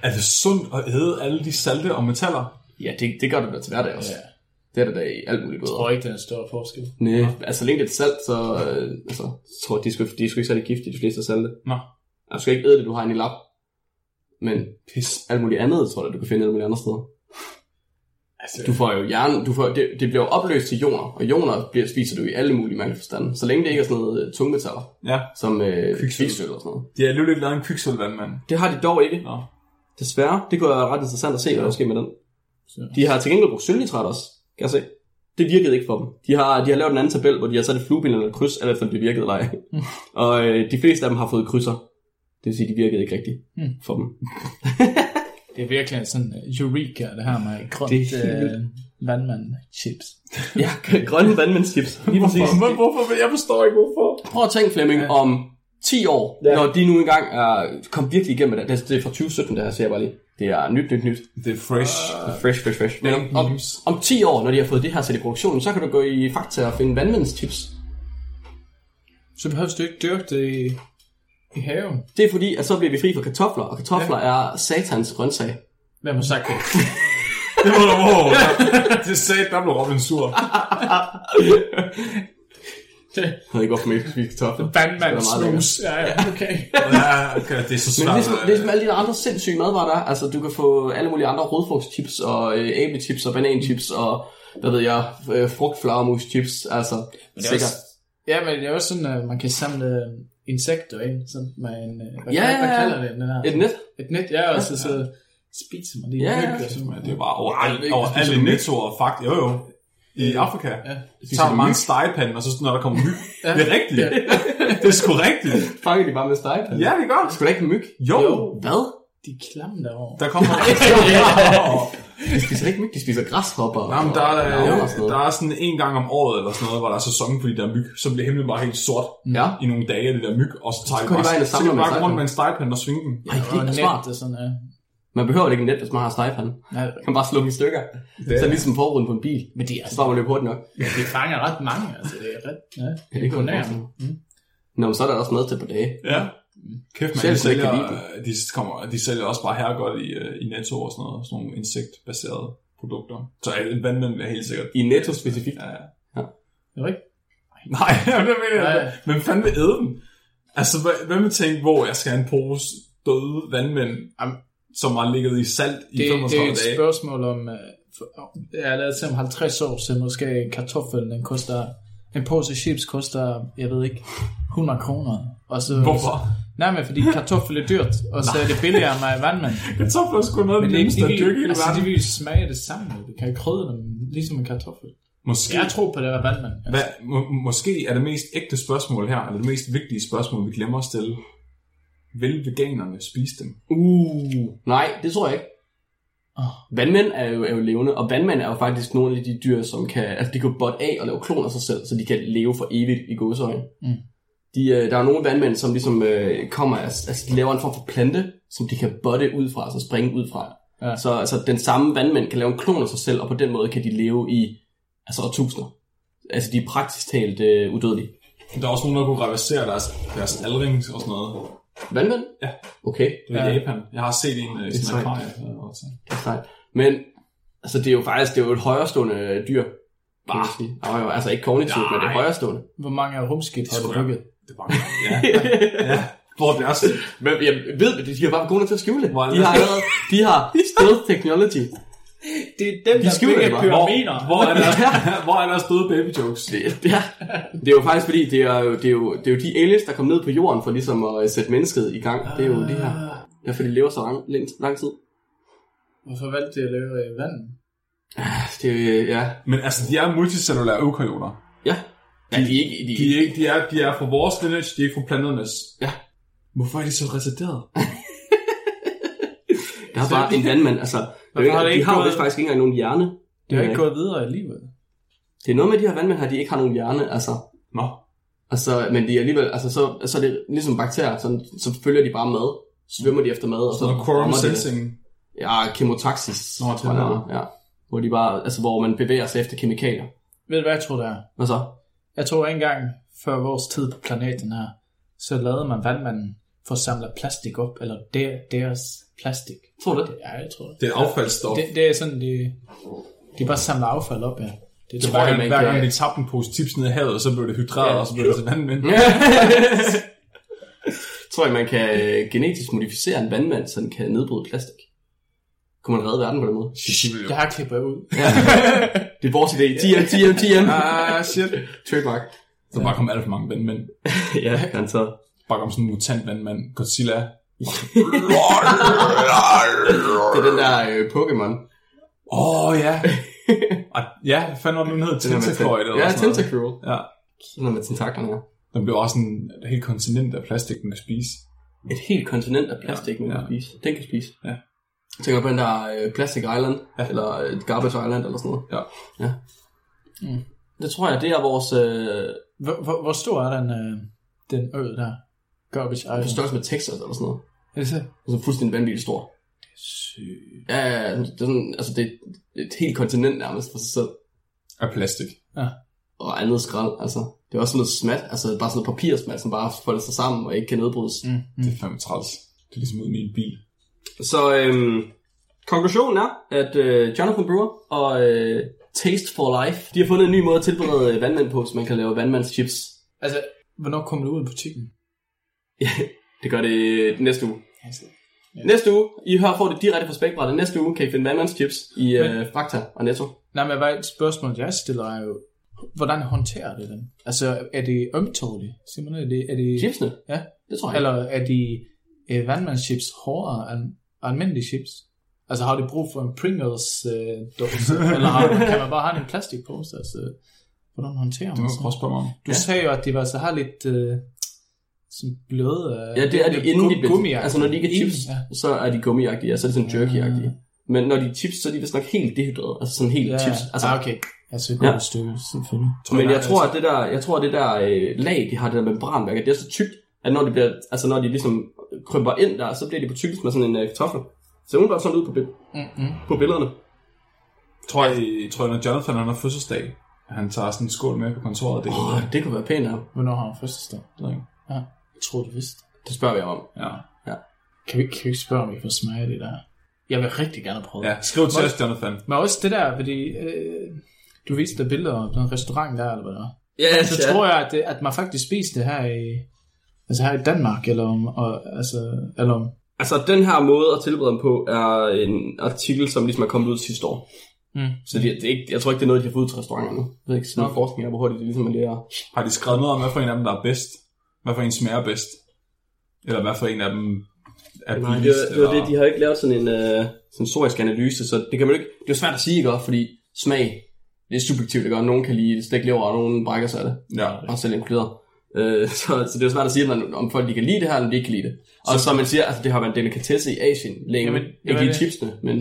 Er det sundt at æde alle de salte og metaller? Ja, det, det gør det da til hverdag også. Ja. Ja. Det er det da i alt muligt Jeg ud tror ikke, det er en stor forskel. Nej, altså så længe det er salt, så øh, altså, jeg tror, de sgu, de er sgu ikke særlig giftige, de fleste af salte. Nå. Altså, du skal ikke æde det, du har inde i lap. Men Pis. alt muligt andet, tror jeg, du kan finde alle mulige andre steder. Altså, Du får jo jern, du får, det, det bliver jo opløst til ioner, og ioner bliver, spiser du i alle mulige mærkelige forstande. Så længe det ikke er sådan noget øh, tungmetaller, Ja, som øh, kviksøl og sådan noget. de har alligevel ikke lavet en kviksølvandmand. Det har de dog ikke. Nå. Desværre. Det kunne være ret interessant at se, hvad der sker med den. Så. De har til gengæld brugt sølvnitrat også, kan jeg se. Det virkede ikke for dem. De har, de har lavet en anden tabel, hvor de har sat et flueben eller et kryds, eller efter det virkede eller ej. og øh, de fleste af dem har fået krydser. Det vil sige, de virkede ikke rigtigt Hmm. for dem. det er virkelig sådan uh, eureka, det her med grønt Det er helt uh, vandmand chips. ja, grønne vandmændschips. Lige præcis. Hvorfor? Hvorfor? Jeg forstår ikke, hvorfor. Prøv at tænke, Flemming, ja. om 10 år, ja. når de nu engang er kommet virkelig igennem det. Det det er fra 2017, det her, ser jeg bare lige. Det er nyt, nyt, nyt. Det er fresh. Fresh, fresh, fresh. Men om, om, om 10 år, når de har fået det her sat i produktionen, så kan du gå i Fakta og finde vandmændschips. Så behøver du ikke dyrke det i, haven. Det er fordi, at så bliver vi fri for kartofler, og kartofler ja. er satans grøntsag. Hvem har sagt det? Det var da wow. Det sagde, der blev Robin sur. Jeg ved ikke, hvorfor man ikke spiser kartofler. Det er meget snus. Ja, ja, okay. Ja, okay, det er så Men svært. ligesom, ligesom alle de andre sindssyge madvarer, der er, altså du kan få alle mulige andre rodfrugtschips, og øh, æblechips, og bananchips, og hvad ved jeg, øh, frugtflagermus-chips, altså er sikkert. også- Ja, men det er også sådan, at man kan samle insekter ind, sådan med en, øh, hvad, Ja, hvad ja. kalder det, den her? Et net? Et net, ja, og så, så spiser man det i Ja, ja. myg og sådan det er bare over, Ej, al, ikke over spiser alle du myg? nettoer og fakt. Jo, jo. I Afrika. Ja. Så tager man mange stegepande, og så når der kommer myg. Ja. Det er rigtigt. Ja. Det er sgu rigtigt. Fanger de bare med stegepande? Ja, det gør det. Skulle da ikke myg? Jo. Jo. Hvad? De er klamme derovre. Der kommer... De spiser ikke myg, de spiser græshopper. Nå, men der, og larver og er, sådan noget. der er sådan en gang om året eller sådan noget, hvor der er sæson for de der myg, så bliver himlen bare helt sort Ja. i nogle dage af det der myg, og så tager Så de de bare, og så de med bare rundt med en stegepande og svinge den. Ej, det er ikke smart. det er sådan, ja. Man behøver det ikke en net, hvis man har stegepande. Ja, Man kan bare slå dem i stykker. Det er- Så ligesom forruden på en bil. men de er Så altså, bare man løbe hurtigt nok. de fanger ret mange, altså det er ret, ja, det kan jeg imponerende. forestille Nå, men så er der også mad til på dage. Ja. Kæft, man, Selv de sælger, de, kommer, de sælger også bare herregodt i, øh, i Netto og sådan noget, sådan nogle insektbaserede produkter. Så en vandmænd er helt sikkert. I netto specifikt. Ja, ja. Det er rigtigt. Nej, det mener jeg. Ja. ikke. Men fanden vil æde dem? Altså, hvad- hvem vil tænke, hvor jeg skal have en pose døde vandmænd, som har ligget i salt i Det, det 35 er et dage? spørgsmål om uh, Jeg har lavet til om 50 år, så måske en kartoffel, den koster, en pose chips koster, jeg ved ikke, 100 kroner. Og så, Hvorfor? Nej, men fordi kartoffel er dyrt, og så er det billigere med vandmand. Kartofler er sgu noget af Men det er nemmeste ikke, at de, dyrke i altså, de verden. vil smage det samme. Du kan krydre dem ligesom en kartoffel. Måske, Jeg tror på det der vandmand. Altså. hvad, må, måske er det mest ægte spørgsmål her, eller det mest vigtige spørgsmål, vi glemmer at stille. Vil veganerne spise dem? Uh, nej, det tror jeg ikke. Åh. Vandmænd er jo, er jo levende, og vandmænd er jo faktisk nogle af de dyr, som kan, altså de kan botte af og lave kloner af sig selv, så de kan leve for evigt i gåsøjne. Mm. De, øh, der er nogle vandmænd, som ligesom øh, kommer, af- altså de laver en form for plante, som de kan botte ud fra, altså springe ud fra. Ja. Så altså, den samme vandmænd kan lave en klon af sig selv, og på den måde kan de leve i altså årtusinder. Altså de er praktisk talt øh, udødelige. Der er også nogen, der kunne reversere deres, deres aldring og sådan noget. Vandmænd? Ja. Okay. Det er Ja. Japan. Jeg har set en øh, i Det er sådan en akvarie. sådan. Det er sejt. Men altså, det er jo faktisk det er jo et højrestående dyr. Kan man sige. Nå, jo, altså ikke kognitivt, men det er Nej. højrestående. Hvor mange rumskib har du bygget? Det var ja. ja. Hvor er deres... Men jeg ved, at de er bare gode nok til at skjule det. De det? har, allerede, de har stealth technology. Det er dem, De skjuler det bare. Hvor, hvor, er deres, hvor er deres døde baby jokes? Det, det, er, det er jo faktisk fordi, det er jo, det, er jo, det er jo de aliens, der kom ned på jorden for ligesom at sætte mennesket i gang. Det er jo de her. Derfor de lever så lang, lang, lang tid. Hvorfor valgte de at lave i vand? Det er, jo, ja. Men altså, de er multicellulære eukaryoter. Ja. Ja, de, er ikke, de, De er, ikke, de, er, de er fra vores lineage, de er ikke fra planeternes. Ja. Hvorfor er de så retarderet? der er bare en vandmand, altså. Hvorfor har det de ikke har gået- vist faktisk ikke engang nogen hjerne. Det har ikke gået videre alligevel. Det er noget med de her vandmænd her, de ikke har nogen hjerne, altså. Nå. Altså, men de er alligevel, altså så, så er det ligesom bakterier, så, så følger de bare mad, svømmer de efter mad, og så Så quorum de det. sensing. Ja, chemotaxis. Nå, det tror jeg, ja. Hvor de bare, altså hvor man bevæger sig efter kemikalier. Ved du hvad jeg tror det er? Hvad så? Jeg tror en gang før vores tid på planeten her, så lavede man vandmanden for at samle plastik op, eller der, deres plastik. Tror du det? Ja, jeg tror det. Det er affaldsstof. Det, det er sådan, de, de bare samler affald op, ja. Det Så tror hver jeg, gang, man hver kan- gang de tabte en pose chips ned i havet, så blev det hydreret, Ja. og så blev det til vandmænd. tror jeg, man kan øh, genetisk modificere en vandmand, så den kan nedbryde plastik. Kunne man redde verden på den måde? det har klippet ud. Ja. det er vores idé. 10M, 10M, 10M. Ah, shit. Trademark. Så bare kom alt for mange vandmænd. ja, garanteret. Bare kom sådan en mutant vandmand. Godzilla. Det er den der øh, Pokémon. Åh, oh, ja. Og, ja, hvad fanden var det, den hed? Tentacloid eller Ja, sådan noget. Tentacruel. Ja. Sådan noget med tentaklerne her. Den blev også en et helt kontinent af plastik, den kan spise. Et helt kontinent af plastik, man Ja. kan spise. Den kan spise. Ja. Jeg tænker på den der øh, Plastic Island, Ja. eller øh, Garbage Island, eller sådan noget. Ja. ja. Mm. Det tror jeg, det er vores øh, Hvor, hvor, hvor stor er den, øh, den ø der? Garbage på Island. størrelse med Texas, eller sådan noget. Er det så? Altså fuldstændig vanvittigt stor. Sygt. Ja, ja, ja, det er, sådan, altså det er et helt kontinent nærmest for sig selv. Af plastik. Og andet skrald, altså. Det er også sådan noget smat, altså bare sådan noget papirsmat, som bare folder sig sammen og ikke kan nedbrydes. Mm. Det er fandme træls. Det er ligesom ud med en bil. Så øhm, konklusionen er, at øh, Jonathan Brewer og øh, Taste for Life, de har fundet en ny måde at tilberede øh, vandmand på, så man kan lave vandmandschips. Altså, hvornår kommer det ud i butikken? Det gør det næste uge. Altså, Næste uge, I hører får det direkte fra spækbrættet. Næste uge kan I finde vandmandschips i Men- øh, Fakta og Netto. Nej, men hvad et spørgsmål, jeg stiller er jo, hvordan håndterer det dem? Altså, er det ømtålige? Simpelthen, er det, er det, Chipsene? Ja. Det tror jeg. eller er de øh, vandmandschips hårdere end almindelige chips? Altså, har de brug for en Pringles øh, eller har, kan man bare have en plastikpose? Altså, hvordan håndterer Det må man prøve spørge mig om. Du sagde jo, at de var så har lidt øh, sådan bløde... Ja, det er de inden de bliver... Altså, når de ikke er chips, Ja. så er de gummiagtige, og så er de sådan jerky-agtige. Men når de er chips, så er de vist nok helt dehydreret. Altså sådan helt Ja, chips. Altså, ah, okay. Altså, et Ja. stykke, selvfølgelig. Men jeg tror, at det der, jeg tror, at det der øh, lag, de har, det der membranværk, det er så tykt, at når de, bliver, altså når de ligesom krymper ind der, så bliver de på tykkest med sådan en øh, kartoffel. Så hun bare sådan ud på, bi- Mm-hmm. på billederne. Tror jeg, tror jeg, når Jonathan han har fødselsdag, at han tager sådan en skål med på kontoret. Det, Åh, det kunne være pænt her. Hvornår har han fødselsdag? det, ved jeg ikke. Ja, jeg tror du vidste. Det spørger vi om. ja. Kan vi, kan vi ikke spørge, om vi får smage det der? Jeg vil rigtig gerne prøve ja, skriv til os, Jonathan. Men også det der, fordi øh, du viste der billeder af den restaurant der, eller hvad der var. Ja, Så tror jeg, at, det, at man faktisk spiste det her i, altså her i Danmark, eller om, og, altså, eller om, Altså, den her måde at tilberede dem på, er en artikel, som ligesom er kommet ud sidste år. Mm. Så det, det er ikke, jeg tror ikke, det er noget, de har fået ud til restauranterne. Jeg ved ikke, sådan noget forskning er, hvor hurtigt det ligesom er det er. Har de skrevet noget om, hvad for en af dem, der er bedst? Hvad for en smager bedst? Eller hvad for en af dem er Nej, det, billigst? var, det var det, de har ikke lavet sådan en uh, sensorisk analyse, så det kan man jo ikke, det er svært at sige, ikke også, fordi smag, det er subjektivt, ikke også? Nogen kan lide stiklever, og nogen brækker sig af det, Ja. og selv inkluderet. Uh, så, så det er jo svært at sige, om, om folk de kan lide det her, eller de ikke kan lide det. Og så, man siger, altså det har været en delikatesse i Asien længe, Jamen, det ikke lige det. chipsene, men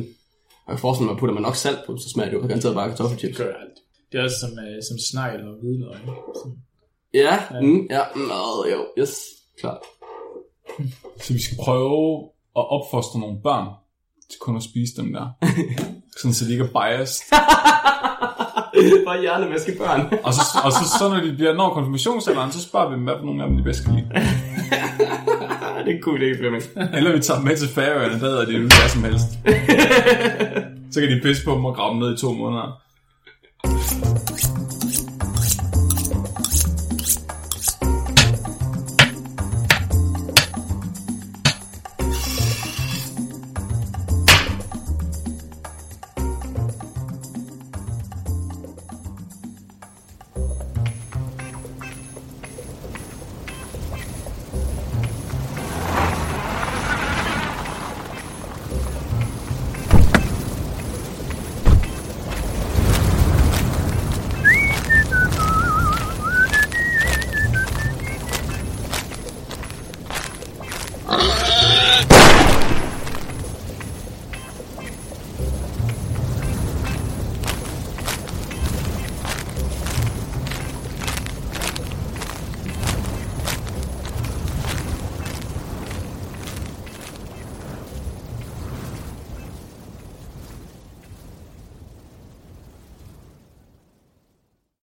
jeg kan forestille mig, at putter man nok salt på, så smager det jo garanteret bare kartoffelchips. Det gør alt. Det er også som, uh, som snegl og hvidløg. Ja, ja. Mm, ja, meget, jo, yes, klart. Så vi skal prøve at opfostre nogle børn til kun at spise dem der. Sådan så de ikke er biased. Bare hjernevaske børn. Og så, og så, så når de bliver når konfirmationsalderen, så spørger vi dem, hvad for nogle af dem de bedst kan lide. det er en god idé, Flemming. Eller vi tager dem med til Færøerne, der hedder det jo hvad som helst. Så kan de pisse på dem og grave dem ned i to måneder.